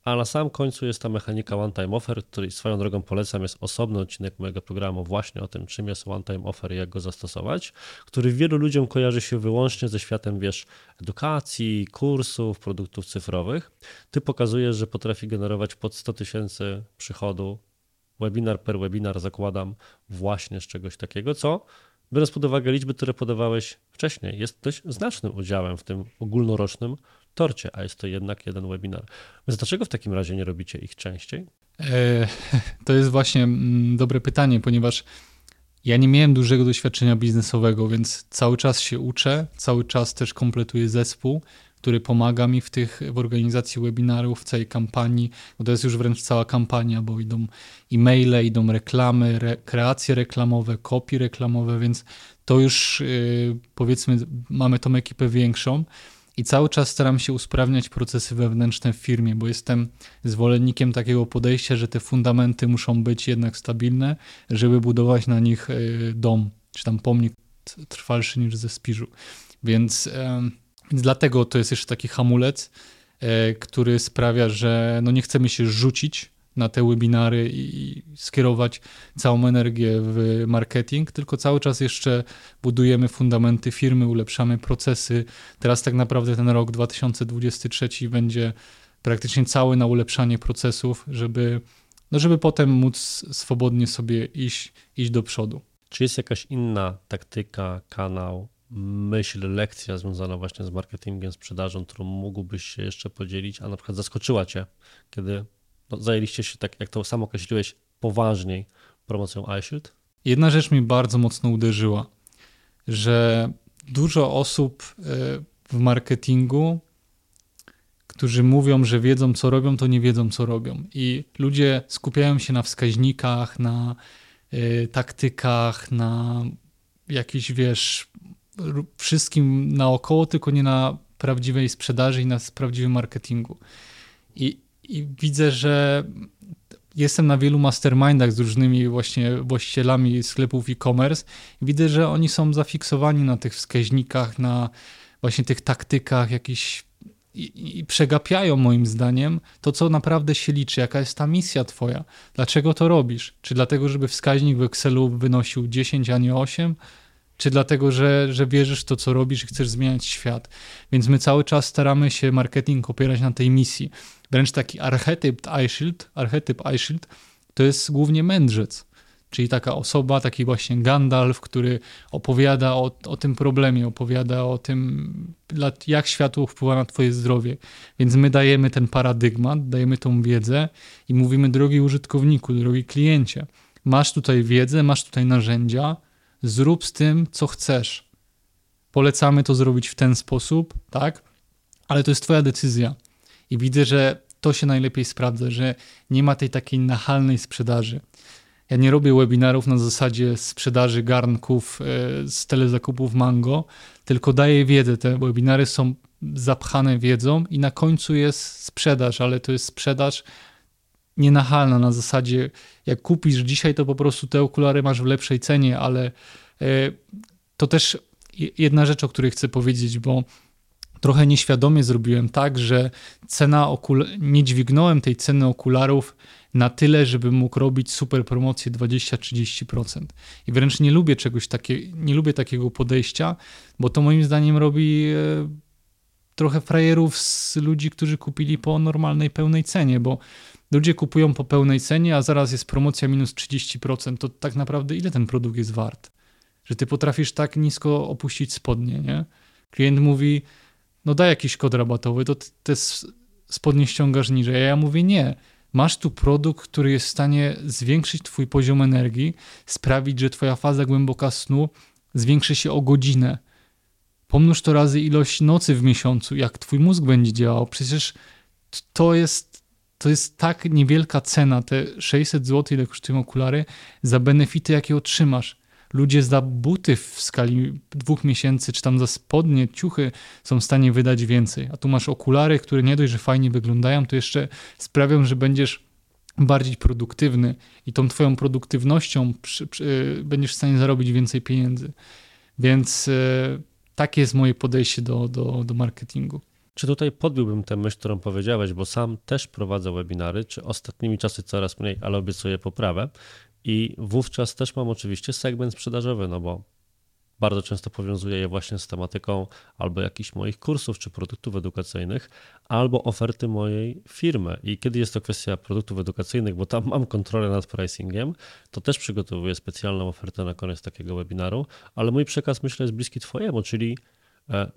a na samym końcu jest ta mechanika one-time offer, której swoją drogą polecam, jest osobny odcinek mojego programu właśnie o tym, czym jest one-time offer i jak go zastosować, który wielu ludziom kojarzy się wyłącznie ze światem, wiesz, edukacji, kursów, produktów cyfrowych. Ty pokazujesz, że potrafi generować pod 100 tysięcy przychodu, webinar per webinar zakładam właśnie z czegoś takiego, co biorąc pod uwagę liczby, które podawałeś wcześniej, jest dość znacznym udziałem w tym ogólnorocznym torcie, a jest to jednak jeden webinar. Więc dlaczego w takim razie nie robicie ich częściej? E, to jest właśnie mm, dobre pytanie, ponieważ ja nie miałem dużego doświadczenia biznesowego, więc cały czas się uczę, cały czas też kompletuję zespół, który pomaga mi w tych w organizacji webinarów, w całej kampanii, bo to jest już wręcz cała kampania, bo idą e-maile, idą reklamy, re, kreacje reklamowe, kopie reklamowe, więc to już yy, powiedzmy mamy tą ekipę większą i cały czas staram się usprawniać procesy wewnętrzne w firmie, bo jestem zwolennikiem takiego podejścia, że te fundamenty muszą być jednak stabilne, żeby budować na nich y, dom, czy tam pomnik trwalszy niż ze spiżu. Więc, więc dlatego to jest jeszcze taki hamulec, e, który sprawia, że no nie chcemy się rzucić na te webinary i skierować całą energię w marketing, tylko cały czas jeszcze budujemy fundamenty firmy, ulepszamy procesy. Teraz tak naprawdę ten rok 2023 będzie praktycznie cały na ulepszanie procesów, żeby, no żeby potem móc swobodnie sobie iść, iść do przodu. Czy jest jakaś inna taktyka, kanał, myśl, lekcja związana właśnie z marketingiem, sprzedażą, którą mógłbyś się jeszcze podzielić, a na przykład zaskoczyła Cię, kiedy no, zajęliście się, tak jak to sam określiłeś, poważniej promocją iShield? Jedna rzecz mi bardzo mocno uderzyła, że dużo osób e, w marketingu, którzy mówią, że wiedzą, co robią, to nie wiedzą, co robią. I ludzie skupiają się na wskaźnikach, na y, taktykach, na jakiś, wiesz, wszystkim naokoło, tylko nie na prawdziwej sprzedaży i na prawdziwym marketingu. I i widzę, że jestem na wielu mastermindach z różnymi właśnie właścicielami sklepów e-commerce. Widzę, że oni są zafiksowani na tych wskaźnikach, na właśnie tych taktykach jakichś i, i, przegapiają moim zdaniem to, co naprawdę się liczy, jaka jest ta misja twoja, dlaczego to robisz, czy dlatego, żeby wskaźnik w Excelu wynosił 10, a nie 8, czy dlatego, że, że wierzysz w to, co robisz i chcesz zmieniać świat. Więc my cały czas staramy się marketing opierać na tej misji. Wręcz taki archetyp iShield, archetyp iShield to jest głównie mędrzec, czyli taka osoba, taki właśnie Gandalf, który opowiada o, o tym problemie, opowiada o tym, jak światło wpływa na twoje zdrowie. Więc my dajemy ten paradygmat, dajemy tą wiedzę i mówimy, drogi użytkowniku, drogi kliencie, masz tutaj wiedzę, masz tutaj narzędzia, zrób z tym, co chcesz. Polecamy to zrobić w ten sposób, tak? Ale to jest twoja decyzja. I widzę, że to się najlepiej sprawdza, że nie ma tej takiej nachalnej sprzedaży. Ja nie robię webinarów na zasadzie sprzedaży garnków e, z telezakupów Mango, tylko daję wiedzę. Te webinary są zapchane wiedzą i na końcu jest sprzedaż, ale to jest sprzedaż nienachalna na zasadzie jak kupisz dzisiaj, to po prostu te okulary masz w lepszej cenie, ale e, to też jedna rzecz, o której chcę powiedzieć, bo trochę nieświadomie zrobiłem tak, że cena okul nie dźwignąłem tej ceny okularów na tyle, żeby mógł robić super promocję 20-30%. I wręcz nie lubię czegoś takiego, nie lubię takiego podejścia, bo to moim zdaniem robi e, trochę frajerów z ludzi, którzy kupili po normalnej, pełnej cenie, bo ludzie kupują po pełnej cenie, a zaraz jest promocja minus 30%, to tak naprawdę ile ten produkt jest wart? Że ty potrafisz tak nisko opuścić spodnie, nie? Klient mówi, no daj jakiś kod rabatowy, to te spodnie ściągasz niżej. A ja mówię, nie. Masz tu produkt, który jest w stanie zwiększyć twój poziom energii, sprawić, że twoja faza głęboka snu zwiększy się o godzinę. Pomnóż to razy ilość nocy w miesiącu, jak twój mózg będzie działał. Przecież to jest, to jest tak niewielka cena, te 600 zł, ile kosztują okulary, za benefity, jakie otrzymasz ludzie za buty w skali dwóch miesięcy, czy tam za spodnie, ciuchy są w stanie wydać więcej. A tu masz okulary, które nie dość, że fajnie wyglądają, to jeszcze sprawią, że będziesz bardziej produktywny i tą twoją produktywnością przy, przy, będziesz w stanie zarobić więcej pieniędzy. Więc yy, takie jest moje podejście do, do, do marketingu. Czy tutaj podbiłbym tę myśl, którą powiedziałeś, bo sam też prowadzę webinary, czy ostatnimi czasy coraz mniej, ale obiecuję poprawę. I wówczas też mam oczywiście segment sprzedażowy, no bo bardzo często powiązuję je właśnie z tematyką albo jakichś moich kursów czy produktów edukacyjnych, albo oferty mojej firmy. I kiedy jest to kwestia produktów edukacyjnych, bo tam mam kontrolę nad pricingiem, to też przygotowuję specjalną ofertę na koniec takiego webinaru, ale mój przekaz myślę jest bliski Twojemu, czyli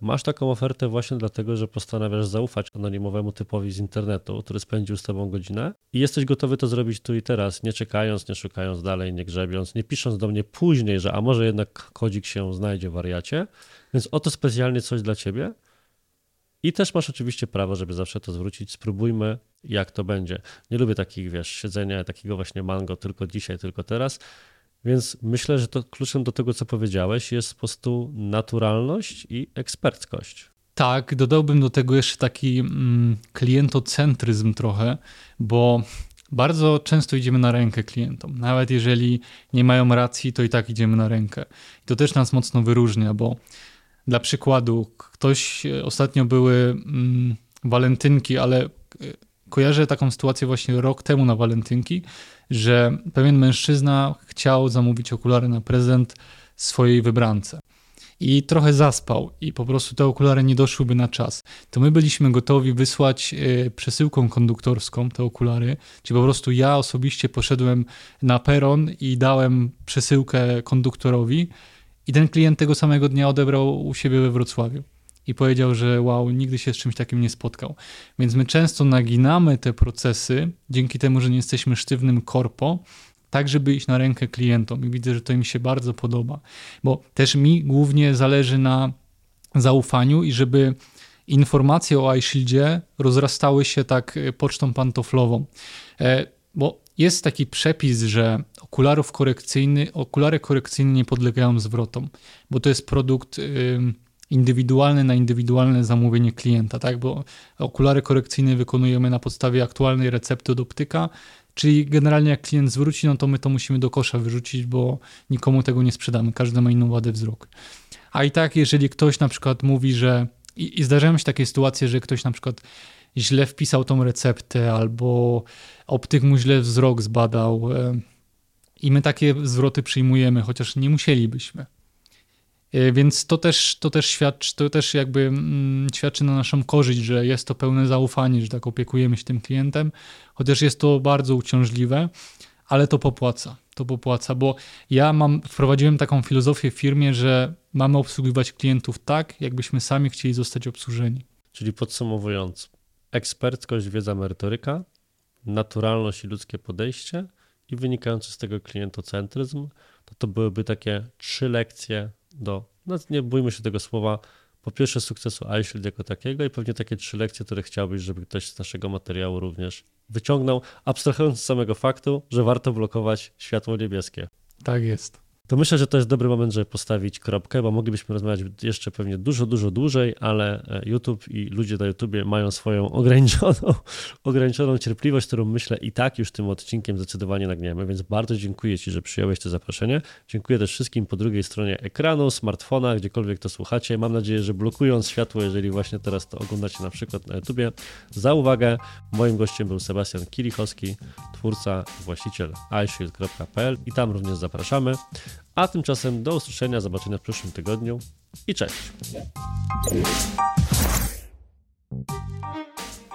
masz taką ofertę właśnie dlatego, że postanawiasz zaufać anonimowemu typowi z internetu, który spędził z tobą godzinę i jesteś gotowy to zrobić tu i teraz, nie czekając, nie szukając dalej, nie grzebiąc, nie pisząc do mnie później, że a może jednak kodzik się znajdzie wariacie. Więc oto specjalnie coś dla ciebie. I też masz oczywiście prawo, żeby zawsze to zwrócić. Spróbujmy, jak to będzie. Nie lubię takich, wiesz, siedzenia, takiego właśnie mango, tylko dzisiaj, tylko teraz. Więc myślę, że to kluczem do tego, co powiedziałeś, jest po prostu naturalność i eksperckość. Tak, dodałbym do tego jeszcze taki mm, klientocentryzm trochę, bo bardzo często idziemy na rękę klientom. Nawet jeżeli nie mają racji, to i tak idziemy na rękę. I to też nas mocno wyróżnia, bo dla przykładu, ktoś e, ostatnio były mm, walentynki, ale e, kojarzę taką sytuację właśnie rok temu na walentynki, że pewien mężczyzna chciał zamówić okulary na prezent swojej wybrance. I trochę zaspał, i po prostu te okulary nie doszłyby na czas. To my byliśmy gotowi wysłać e, przesyłką konduktorską te okulary, czyli po prostu ja osobiście poszedłem na peron i dałem przesyłkę konduktorowi, i ten klient tego samego dnia odebrał u siebie we Wrocławiu i powiedział, że wow, nigdy się z czymś takim nie spotkał. Więc my często naginamy te procesy dzięki temu, że nie jesteśmy sztywnym korpo, tak żeby iść na rękę klientom. I widzę, że to im się bardzo podoba, bo też mi głównie zależy na zaufaniu i żeby informacje o iShieldzie rozrastały się tak e, pocztą pantoflową, e, bo jest taki przepis, że okularów korekcyjny, okulary korekcyjne nie podlegają zwrotom, bo to jest produkt indywidualne na indywidualne zamówienie klienta, tak? Bo okulary korekcyjne wykonujemy na podstawie aktualnej recepty od optyka, czyli generalnie jak klient zwróci, no to my to musimy do kosza wyrzucić, bo nikomu tego nie sprzedamy, każdy ma inną wadę wzroku. A i tak, jeżeli ktoś na przykład mówi, że i, i zdarzają się takie sytuacje, że ktoś na przykład źle wpisał tą receptę albo optyk mu źle wzrok zbadał e, i my takie zwroty przyjmujemy, chociaż nie musielibyśmy. E, więc to też, to też świadczy, to też jakby mm, świadczy na naszą korzyść, że jest to pełne zaufanie, że tak opiekujemy się tym klientem, chociaż jest to bardzo uciążliwe, ale to popłaca. To popłaca, bo ja mam, wprowadziłem taką filozofię w firmie, że mamy obsługiwać klientów tak, jakbyśmy sami chcieli zostać obsłużeni. Czyli podsumowując, eksperckość, wiedza, merytoryka, naturalność i ludzkie podejście i wynikający z tego klientocentryzm, to to byłyby takie trzy lekcje do, no nie bójmy się tego słowa, po pierwsze sukcesu iShield jako takiego i pewnie takie trzy lekcje, które chciałbyś, żeby ktoś z naszego materiału również wyciągnął, abstrahując z samego faktu, że warto blokować światło niebieskie. Tak jest to myślę, że to jest dobry moment, żeby postawić kropkę, bo moglibyśmy rozmawiać jeszcze pewnie dużo, dużo dłużej, ale e, YouTube i ludzie na YouTubie mają swoją ograniczoną, ograniczoną cierpliwość, którą myślę i tak już tym odcinkiem zdecydowanie nagniemy, więc bardzo dziękuję Ci, że przyjąłeś to zaproszenie. Dziękuję też wszystkim po drugiej stronie ekranu, smartfona, gdziekolwiek to słuchacie. Mam nadzieję, że blokując światło, jeżeli właśnie teraz to oglądacie na przykład na YouTubie, za uwagę. Moim gościem był Sebastian Kilichowski, twórca i właściciel iShield.pl i tam również zapraszamy. A tymczasem do usłyszenia, zobaczenia w przyszłym tygodniu i cześć.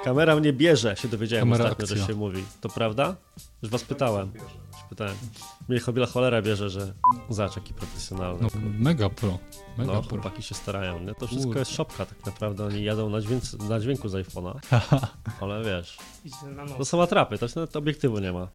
Kamera mnie bierze, się dowiedziałem Kamera ostatnio, akcja. że się mówi. To prawda? Już was pytałem. Już pytałem. Mnie chobila cholera bierze, że zaczeki profesjonalny. No, mega pro. Mega no, pro. chłopaki się starają. Nie? To wszystko jest szopka tak naprawdę. Oni jadą na, dźwięk, na dźwięku z iPhone'a. Ale wiesz, to są atrapy, to nawet obiektywu nie ma.